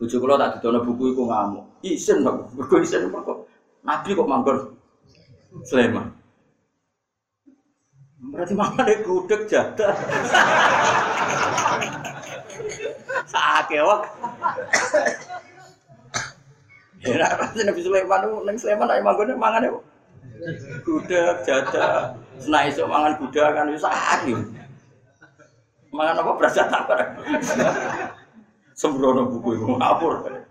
Bojo kula tak didono buku iku ngamuk. Isin kok, mergo isin kok. Nabi kok manggon Sulaiman. Berarti mangane gudeg jadah. Sakake wak. Ya, Nabi Sulaiman nang Sulaiman ae manggone mangane gudeg jadah. Senai esuk mangan gudeg kan wis sakit. Mangan apa berasa takut. Sembrono buku iku ngapur.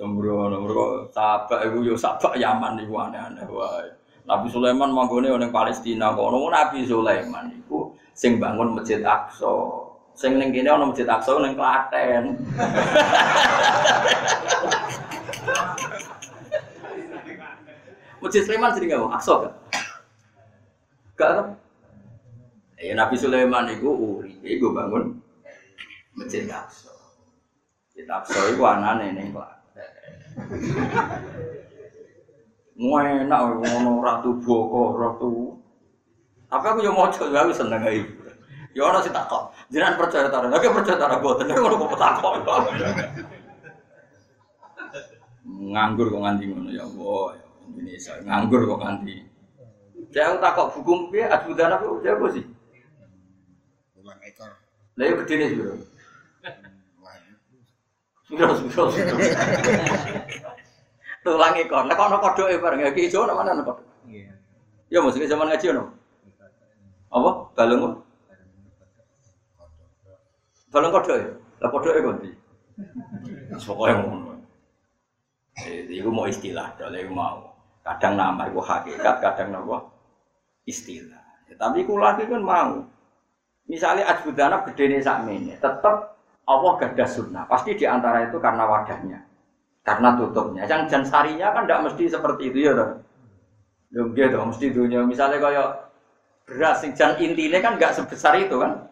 Sembrono mergo sabak iku yo sabak Yaman iku aneh-aneh wae. Nabi Sulaiman manggone ning Palestina kono Nabi Sulaiman iku sing bangun Masjid Aqsa. Sing ning kene ana Masjid Aqsa ning Klaten. Masjid Sulaiman sering ngomong Aqsa gak? Gak kan? Ya Nabi Sulaiman iku uri, iku bangun Masjid Aqsa. Masjid Aqsa iku anane ning Klaten. Enak ngono ratu Boko, ratu. Tapi aku yo maca ya wis seneng ae. Ya ora sing takok. Jenengan percaya ta ora? Oke percaya ta ora boten. Ngono kok takok. Nganggur kok nganti ngono ya Allah. Ya Indonesia nganggur kok nganti. Saya takok buku piye adbudan apa ya apa sih? Ulang ekor. Lah yo gedene sih, Bro. Wah, Sudah, sudah, sudah. Tulang ekor. Lah kono kodoke bareng ya ki ijo nang mana. Iya. Ya mesti zaman ngaji ono. Apa? Balung? Balung kodok ya? Lah kodoke kondi. Pokoke ngono. Eh, iku mau istilah, dole mau. Kadang nama iku hakikat, kadang napa? Istilah. Ya, tapi kula iki kan mau. Misalnya ajbudana gedene sakmene, tetep Allah gadah sunnah. Pasti di antara itu karena wadahnya. Karena tutupnya. Yang jan sarinya kan tidak mesti seperti itu ya toh. Ya gitu, mesti dunia. Misalnya kayak beras sing jan intine kan nggak sebesar itu kan.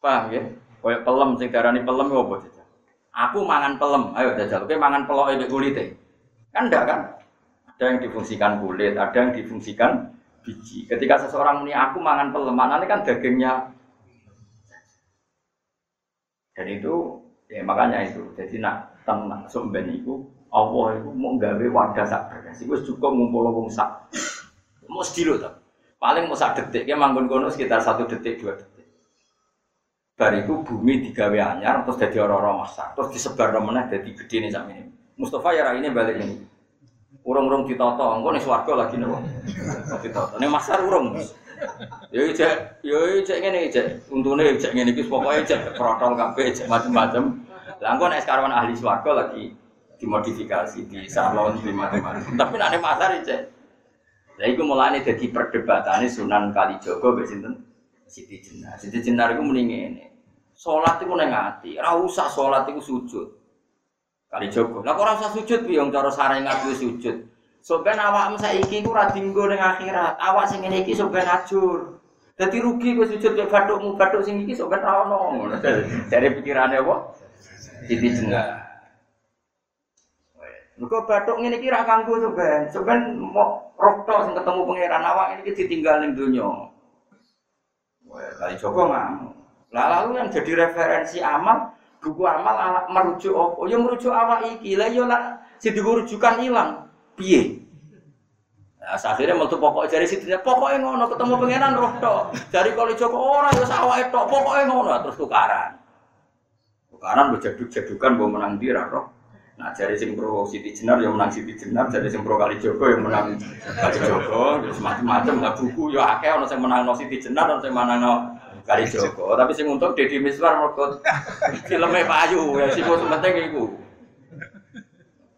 Paham ya? Kayak pelem sing darani pelem ya apa jajal? Aku mangan pelem, ayo jajal. Oke mangan pelok itu kulite. Kan enggak kan? Ada yang difungsikan kulit, ada yang difungsikan biji. Ketika seseorang muni aku mangan pelem, ini kan dagingnya dan itu ya makanya itu. Jadi nak tenang sumben itu Allah itu mau gawe wadah sak berkas. Iku cukup ngumpul wong sak. Mau sedilo to. Paling mau sak detik, ya manggon kono sekitar satu detik dua detik. Bariku bumi digawe anyar terus jadi orang-orang masak terus disebar meneh jadi gede nih sama ini. Mustafa ya ini balik ini. Urung-urung ditata, engko ning swarga lagi nopo. Ditata. Ning masar urung. Yo cek, yo cek ngene cek. Untune cek ngene iki pokoke cek protol kabeh cek macam-macam. Lah engko nek sekarang ahli swarga lagi dimodifikasi di salon di macam-macam. Tapi nek masar cek. Lah iku mulane dadi perdebatane Sunan Kalijaga mbek sinten? Siti Jenar. Siti Jenar iku muni ngene. Salat iku ning ati, ora usah salat iku sujud. Kalijaga. Lah kok ora usah sujud piye cara sarengat kuwi sujud. Soben awakmu saiki iku ora dinggo ning akhirat. Awak sing ngene iki soben. Dadi rugi kowe sujud mek bathukmu, bathuk sing iki soben ra. Dari pikirane apa? Siti Jenar. Mergo bathuk ngene iki ra kanggo soben. Soben mau roh sing ketemu pangeran awak ini ditinggal ning donya. Wah, kali Joko. Lah lalu yang jadi referensi amal, buku amal merujuk apa? Ya merujuk awak iki. Lah ya sing rujukan ilang. Piye? Nah, akhirnya metu pokok jari situ pokoknya ngono ketemu pangeran roh tok. Dari kali Joko ora ya awake tok, pokoknya ngono terus tukaran. Tukaran berjaduk-jadukan mbok menang di roh. Nah, jari sing pro Siti Jenar yang menang Siti Jenar, jari sing pro Kali Joko yang menang Kali Joko, terus macam-macam lah buku ya akeh ono sing menang no Siti Jenar, ono sing menang no Kali Joko. Tapi sing untung Deddy Miswar mergo filmnya Pak Ayu, ya sing penting iku.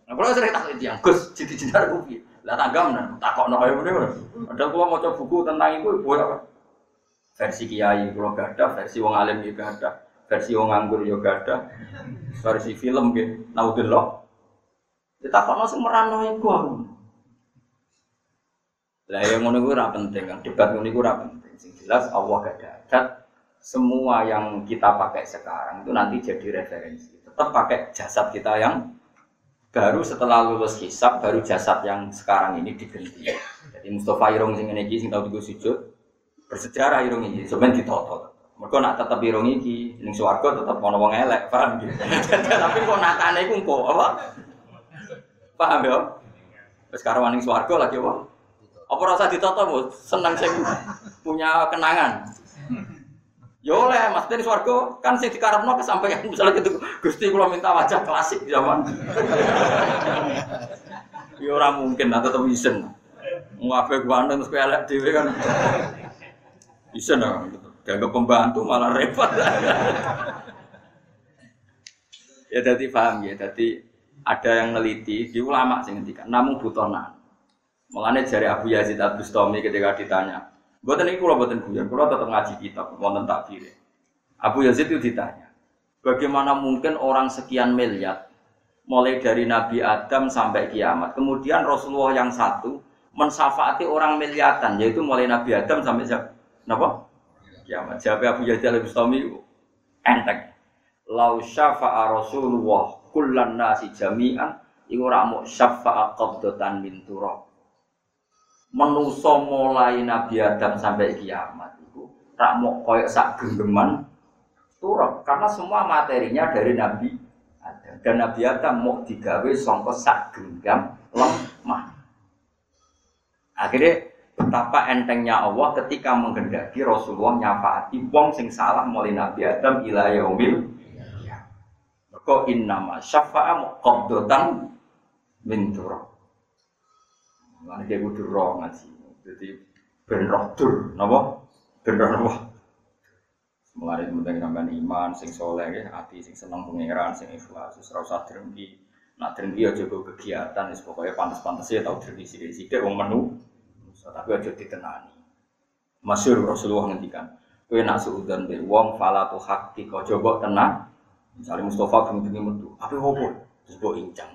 Nah, kalau sering takut yang Gus Siti Jenar ku piye? Lah tanggam nah, takok no kaya ngene. Ada kula maca buku tentang iku ibu apa? Versi kiai kula gak ada, versi wong alim juga ada, versi wong nganggur juga ada, versi film gitu. Naudillah. Kita kok sing merano iku aku. Lah yang ngono ora penting, kan debat ngono ora penting. Sing jelas Allah gak ada semua yang kita pakai sekarang itu nanti jadi referensi. Tetap pakai jasad kita yang baru setelah lulus hisab baru jasad yang sekarang ini diganti. Jadi Mustafa Irung sing iki sing tau digo sujud bersejarah Irung iki sebenarnya ditoto. Mereka nak tetap irung iki ning swarga tetep ana wong elek, paham gitu. Tapi kok natane iku engko apa? Paham ya? Wis karo ning lagi apa? Apa rasa ditoto, Bu? Seneng sing punya kenangan. Ya oleh, Mas dari swarga kan sing dikarepno kesampaian misalnya gitu. Gusti kula minta wajah klasik zaman. ya ora mungkin atau tetep isen. Ngapain gua terus elek dhewe kan. Isen gitu. Dianggap pembantu malah repot. ya jadi paham ya, jadi ada yang neliti di ulama sih ngendikan, namun butuh nan. Mulane jari Abu Yazid Al Bustami ketika ditanya, buatan ini kalau buatan guyon, kalau tetap ngaji kitab, wonten takbir. Abu Yazid itu ditanya, bagaimana mungkin orang sekian miliar, mulai dari Nabi Adam sampai kiamat, kemudian Rasulullah yang satu mensafaati orang miliatan, yaitu mulai Nabi Adam sampai siapa? Kenapa? kiamat. Jawab Abu Yazid Al Bustami enteng. Lau syafa'a Rasulullah kullan nasi jami'an iku ora muk syafa'a qabdatan min turab. Menuso mulai Nabi Adam sampai kiamat itu rak muk koyo sak genggeman turab karena semua materinya dari Nabi Adam dan Nabi Adam mau digawe sangka sak genggam lemah. Akhirnya betapa entengnya Allah ketika menghendaki Rasulullah nyafaati wong sing salah mulai Nabi Adam ila yaumil Mergo innama syafa'a muqaddatan min turab. Lan dia kudu roh ngaji. Jadi ben roh dur napa? Ben roh napa? Mulai penting iman sing soleh ya, hati sing seneng pangeran sing ikhlas, wis ora usah drengki. Nak drengki aja kegiatan wis pokoke pantes-pantes ya tau drengki sithik-sithik wong menu tapi aja ditenani. Masyur Rasulullah ngendikan, kowe nak suudan be wong fala tu hakki kau coba tenang. Misalnya Mustafa bengi-bengi metu, apa opo? Terus mbok incang.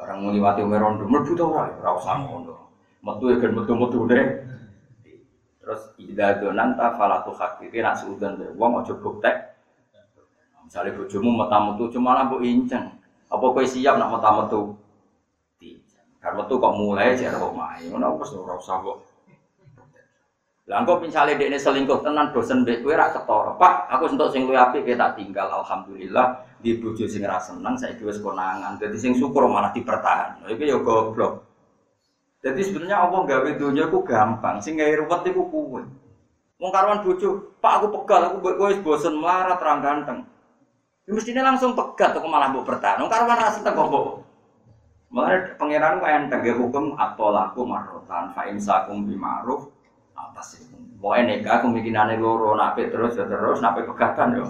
Barang ngliwati umur rondo, mlebu ta ora? Ora usah ngono. Metu ya kan metu-metu deh. Terus ida donan ta fala tu hakki nak suudan be wong aja buktek. Misalnya bojomu tuh cuma lah mbok incang. Apa kowe siap nak metamu karena tuh kok mulai jadi kok main, mana aku sih usah kok. Lah engko misale dekne selingkuh tenan dosen mbek kowe ra ketara. Pak, aku sentuk sing luwih apik tak tinggal alhamdulillah di bojo sing ra seneng saiki wis konangan. Dadi sing syukur malah dipertahan. Iki ya goblok. Jadi sebenarnya Allah gawe dunia ku gampang, sing gawe ruwet iku kuwe. Wong karuan bojo, Pak aku pegal, aku kowe wis bosen melarat terang ganteng. Ya mestinya langsung pegat kok malah mbok bertahan. Wong karuan ra seneng kok mbok Mengenai pangeran yang tegak hukum atau laku marotan, fa imsakum bimaruf atas itu. Mau neka kemungkinan loro nape terus ya terus nape pegatan yo.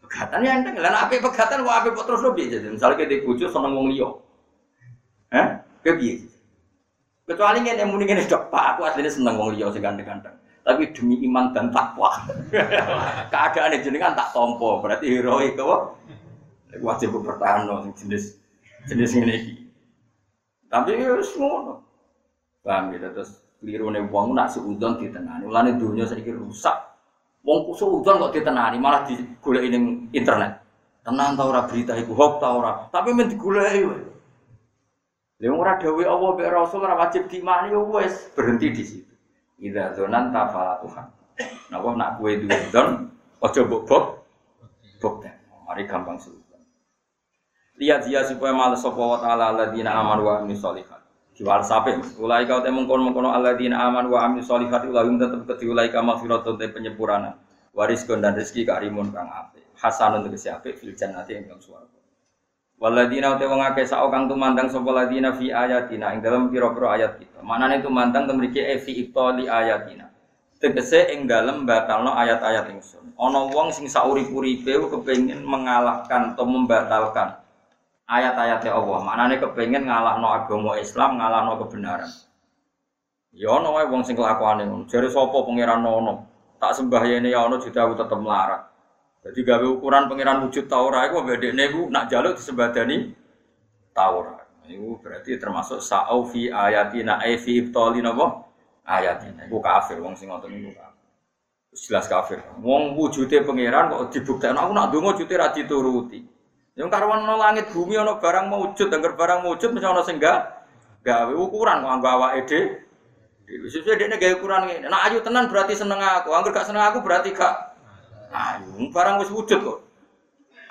Pegatan yang enteng lah nape pegatan wah ape terus lebih jadi. Misalnya kita bujuk seneng wong liya. Eh, kebiye. Kecuali yang muni ngene dok, Pak, aku aslinya seneng wong liya sing ganteng-ganteng. Tapi demi iman dan takwa. Keadaan jenengan tak tompo, berarti heroik kok. Wajib bertahan no, jenis jenis ini. Tapi ya ngono. Paham ya terus nih wong nak seudon ditenani. Mulane dunia sedikit rusak. Wong seudon kok ditenani malah digoleki ning internet. Tenang tau ora berita iku hoax tau ora. Tapi men digoleki wae. Lha ora dawuh Allah Rasul ora wajib diimani ya wis berhenti di situ. Idza zonan tafala Tuhan. Napa nak kowe duwe don aja mbok bok bok. Mari gampang sulit lihat dia supaya malas sapa wa taala alladzina amanu wa solihat jual sape ulai kau temung kono kono alladzina amanu wa amilus solihat ulai tetep ke ulai ka maghfiratun te penyempurnaan wariskon dan rezeki karimun kang ape hasanun tegese ape fil jannati ing swarga Waladina uti wong akeh sak kang tumandang sapa ladina fi ayatina ing dalam pira-pira ayat kita. Manane tumandang temriki e fi ibtali ayatina. Tegese ing dalem batalno ayat-ayat ingsun. Ana wong sing saurip-uripe kepengin mengalahkan atau membatalkan ayat-ayatnya Allah. Maknanya kepengen no agama Islam, no kebenaran. Ya ono wae wong sing kelakuane ngono. Jare sapa pangeran ono? Tak sembahyane ya ono aku tetep melarat. Jadi gawe ukuran pangeran wujud ta ora iku bedekne iku nak jaluk disembadani ta ora. Iku berarti termasuk sa'au fi ayatina ai fi ibtali? Ayatina. Iku kafir wong sing ngoten iku kafir. Jelas kafir. Wong wujude pangeran kok dibuktekno aku nak donga wujude ra dituruti. Yang karuan no langit bumi ono barang maujud, anggar barang maujud mesti ono sing gak gawe ukuran kok anggo awake dhewe. Sesuai dia gaya ukuran ini. Nah ayu tenan berarti seneng aku, anggar gak seneng aku berarti gak ayu. Barang wis wujud kok.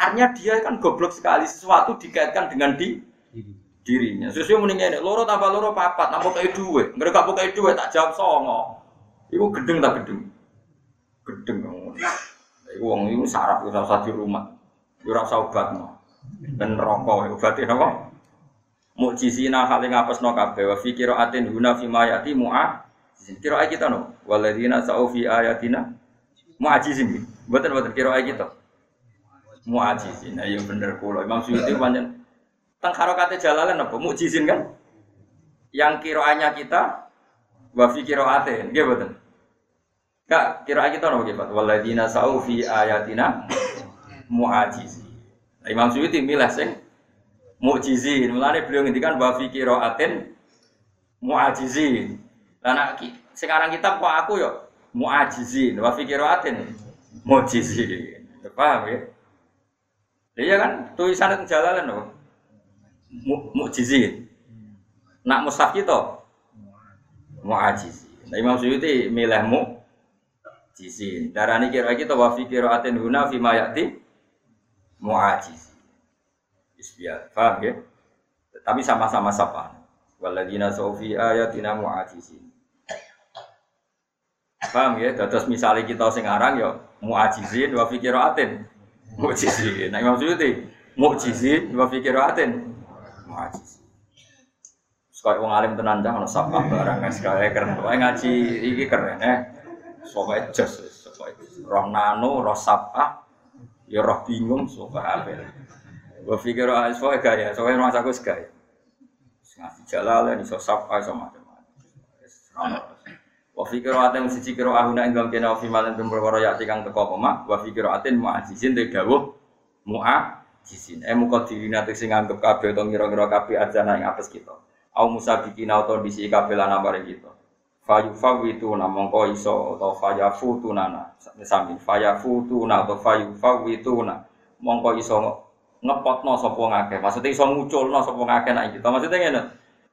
Artinya dia kan goblok sekali sesuatu dikaitkan dengan di dirinya. Sesuai mendingnya ini, loro tambah loro papat, nampak kayak duwe. Mereka pakai duwe tak jawab songo. Iku gedeng tak gedeng. Gedeng kamu. Iku wong iku sarap iku di rumah. Ora usah obatno. Ben rokok obate napa? Mukjizina hale ngapesno kabeh wa fi qiraatin huna fi ma yati mu'a. Kira kita no. Waladina sa'u fi ayatina mu'ajizin. Mboten mboten kira kita. Mu'ajizin. Iya bener kula. Imam Suyuti pancen teng harokate jalalan apa mukjizin kan? Yang kiraannya kita wa fi qiraatin. Nggih mboten. Kak, kira kita nopo nggih, Pak? Waladina sa'u fi ayatina mu'ajizin. Nah, Imam Suyuti milih sing mu'jizin. Mulane beliau ngendikan wa fi qiraatin mu'ajizin. Lah nak sekarang kita kok aku yo mu'ajizin wa fi qiraatin mu'jizin. Paham ya? Iya kan tulisan jalalan loh. Mu, mu'jizin. Nak mushaf kita mu'ajizin. Nah, Imam Suyuti milih mu jizin. Darani kira kita wa fi qiraatin huna fi ma mu'ajiz. Isbiat, paham ya? Tapi sama-sama sapa. Waladina sofi ayatina mu'ajizin. Paham ya? Terus misalnya kita sing aran ya mu'ajizin wa fi mu'jizin. Nah Imam Suyuti mu'jizin wa fi mu'ajizin. Sekali wong alim tenan jang ono sapa barang sekali keren. Pokoke ngaji iki keren eh. Pokoke jos, pokoke roh nano, roh ya roh bingung, pokoke apel. Gue pikir ah soalnya gaya, soalnya rumah aku segaya. Ngasih jalan, iso sapa, iso macam-macam. Wa fikir aten siji kira ahuna ing kena fi malan ben perkara ya kang teko pemak wa fikir aten mu'ajizin te. Eh muka dirina te sing anggap kabeh utawa ngira-ngira kabeh ajana ing apes kita. Au musabikina utawa disi kabeh lan amare kita. Fayu fawitu na mongko iso atau fayafu tunana sami fayafu tuna atau fayu fawitu na mongko iso ngepotno sapa ngakeh. Maksudnya iso nguculno sapa ngakeh nek kita. Maksudnya ngene.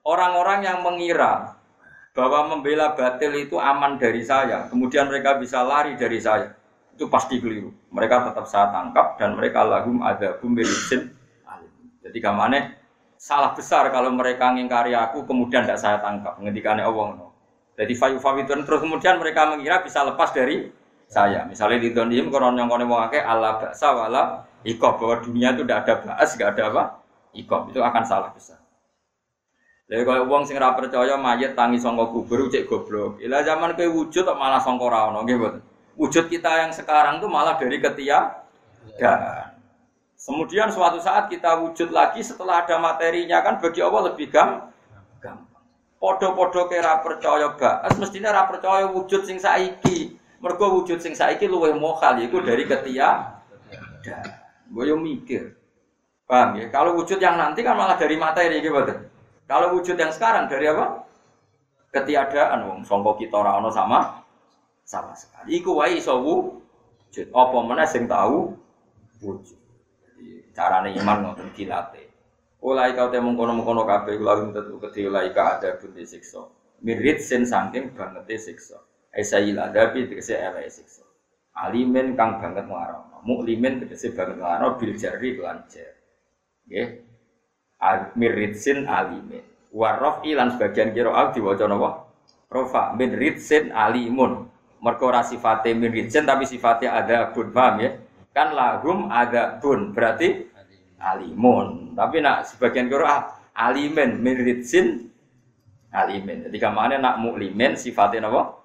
Orang-orang yang mengira bahwa membela batil itu aman dari saya, kemudian mereka bisa lari dari saya. Itu pasti keliru. Mereka tetap saya tangkap dan mereka lagum ada bumbelisin Jadi kamane salah besar kalau mereka ngingkari aku kemudian tidak saya tangkap. Ngendikane Allah no. Jadi fayu fawitun terus kemudian mereka mengira bisa lepas dari saya. Misalnya di dunia kalau yang kau mau Allah baksa wala ikob bahwa dunia itu tidak ada bahas, tidak ada apa ikob itu akan salah besar. Lha kaya wong sing percaya mayit tangi sangka kubur cek goblok. Ila zaman kowe wujud malah ono nggih mboten. Wujud kita yang sekarang tuh malah dari ketiadaan. Kemudian suatu saat kita wujud lagi setelah ada materinya kan bagi Allah lebih gampang. Podo-podo kira percaya bahas mestinya ora percaya wujud sing saiki. Mergo wujud sing saiki luwih mokal iku dari ketiadaan. Gue mikir. Paham ya? Kalau wujud yang nanti kan malah dari materi gitu. Kalau wujud yang sekarang dari apa? Ketiadaan wong sangka kita ora sama sama sekali. Iku wae iso wujud. Apa meneh sing tahu wujud. Carane iman ngoten dilatih. Ulai kau temu kono-kono kabeh kula tentu kedhi ulai ka ada pun disiksa. Mirit sen saking banget siksa. Esail adabi tegese elek siksa. Alimen kang banget nglarang. Muklimen tegese banget nglarang bil jari lan jar. Nggih miritsin alimin. Warof ilan sebagian kira al diwaca napa? Rofa min ritsin alimun. Mergo ora sifate ritsin tapi sifatnya ada bun, paham ya? Kan lahum ada bun, berarti alimun. Tapi nak sebagian kira alimin min ritsin alimin. Jadi kamane nak muklimin sifatnya napa?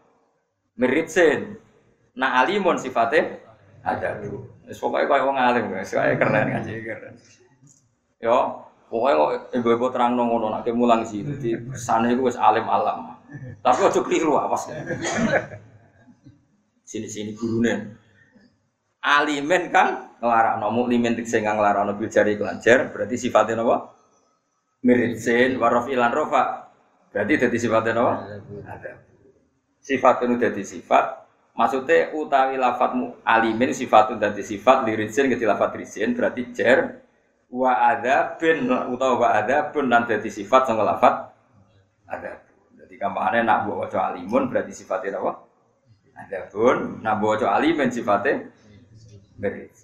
Miritsin. Nak alimun sifatnya ada. Wis pokoke koyo wong alim, guys. keren ngaji keren. Yo, Pokoknya kok ibu-ibu terang ngono nak mulang sih, jadi sana itu wes alim alam. Tapi ojo keliru awas. Sini sini gurunya. Alimen kan ngelarang nomu limen tik sehingga ngelarang nomu jari kelancar berarti sifatnya apa? Miritsin warof ilan rofa berarti jadi sifatnya apa? Ada. Sifat itu jadi sifat. Maksudnya utawi lafat alimin sifat itu jadi sifat liritsin ke lafat risin berarti jer wa adzabin utawa wa adzabun lan dadi sifat sing lafat adzab. Jadi kampane nak mbok waca alimun berarti sifatnya apa? Adzabun, nak mbok waca alimin sifatnya ngeri.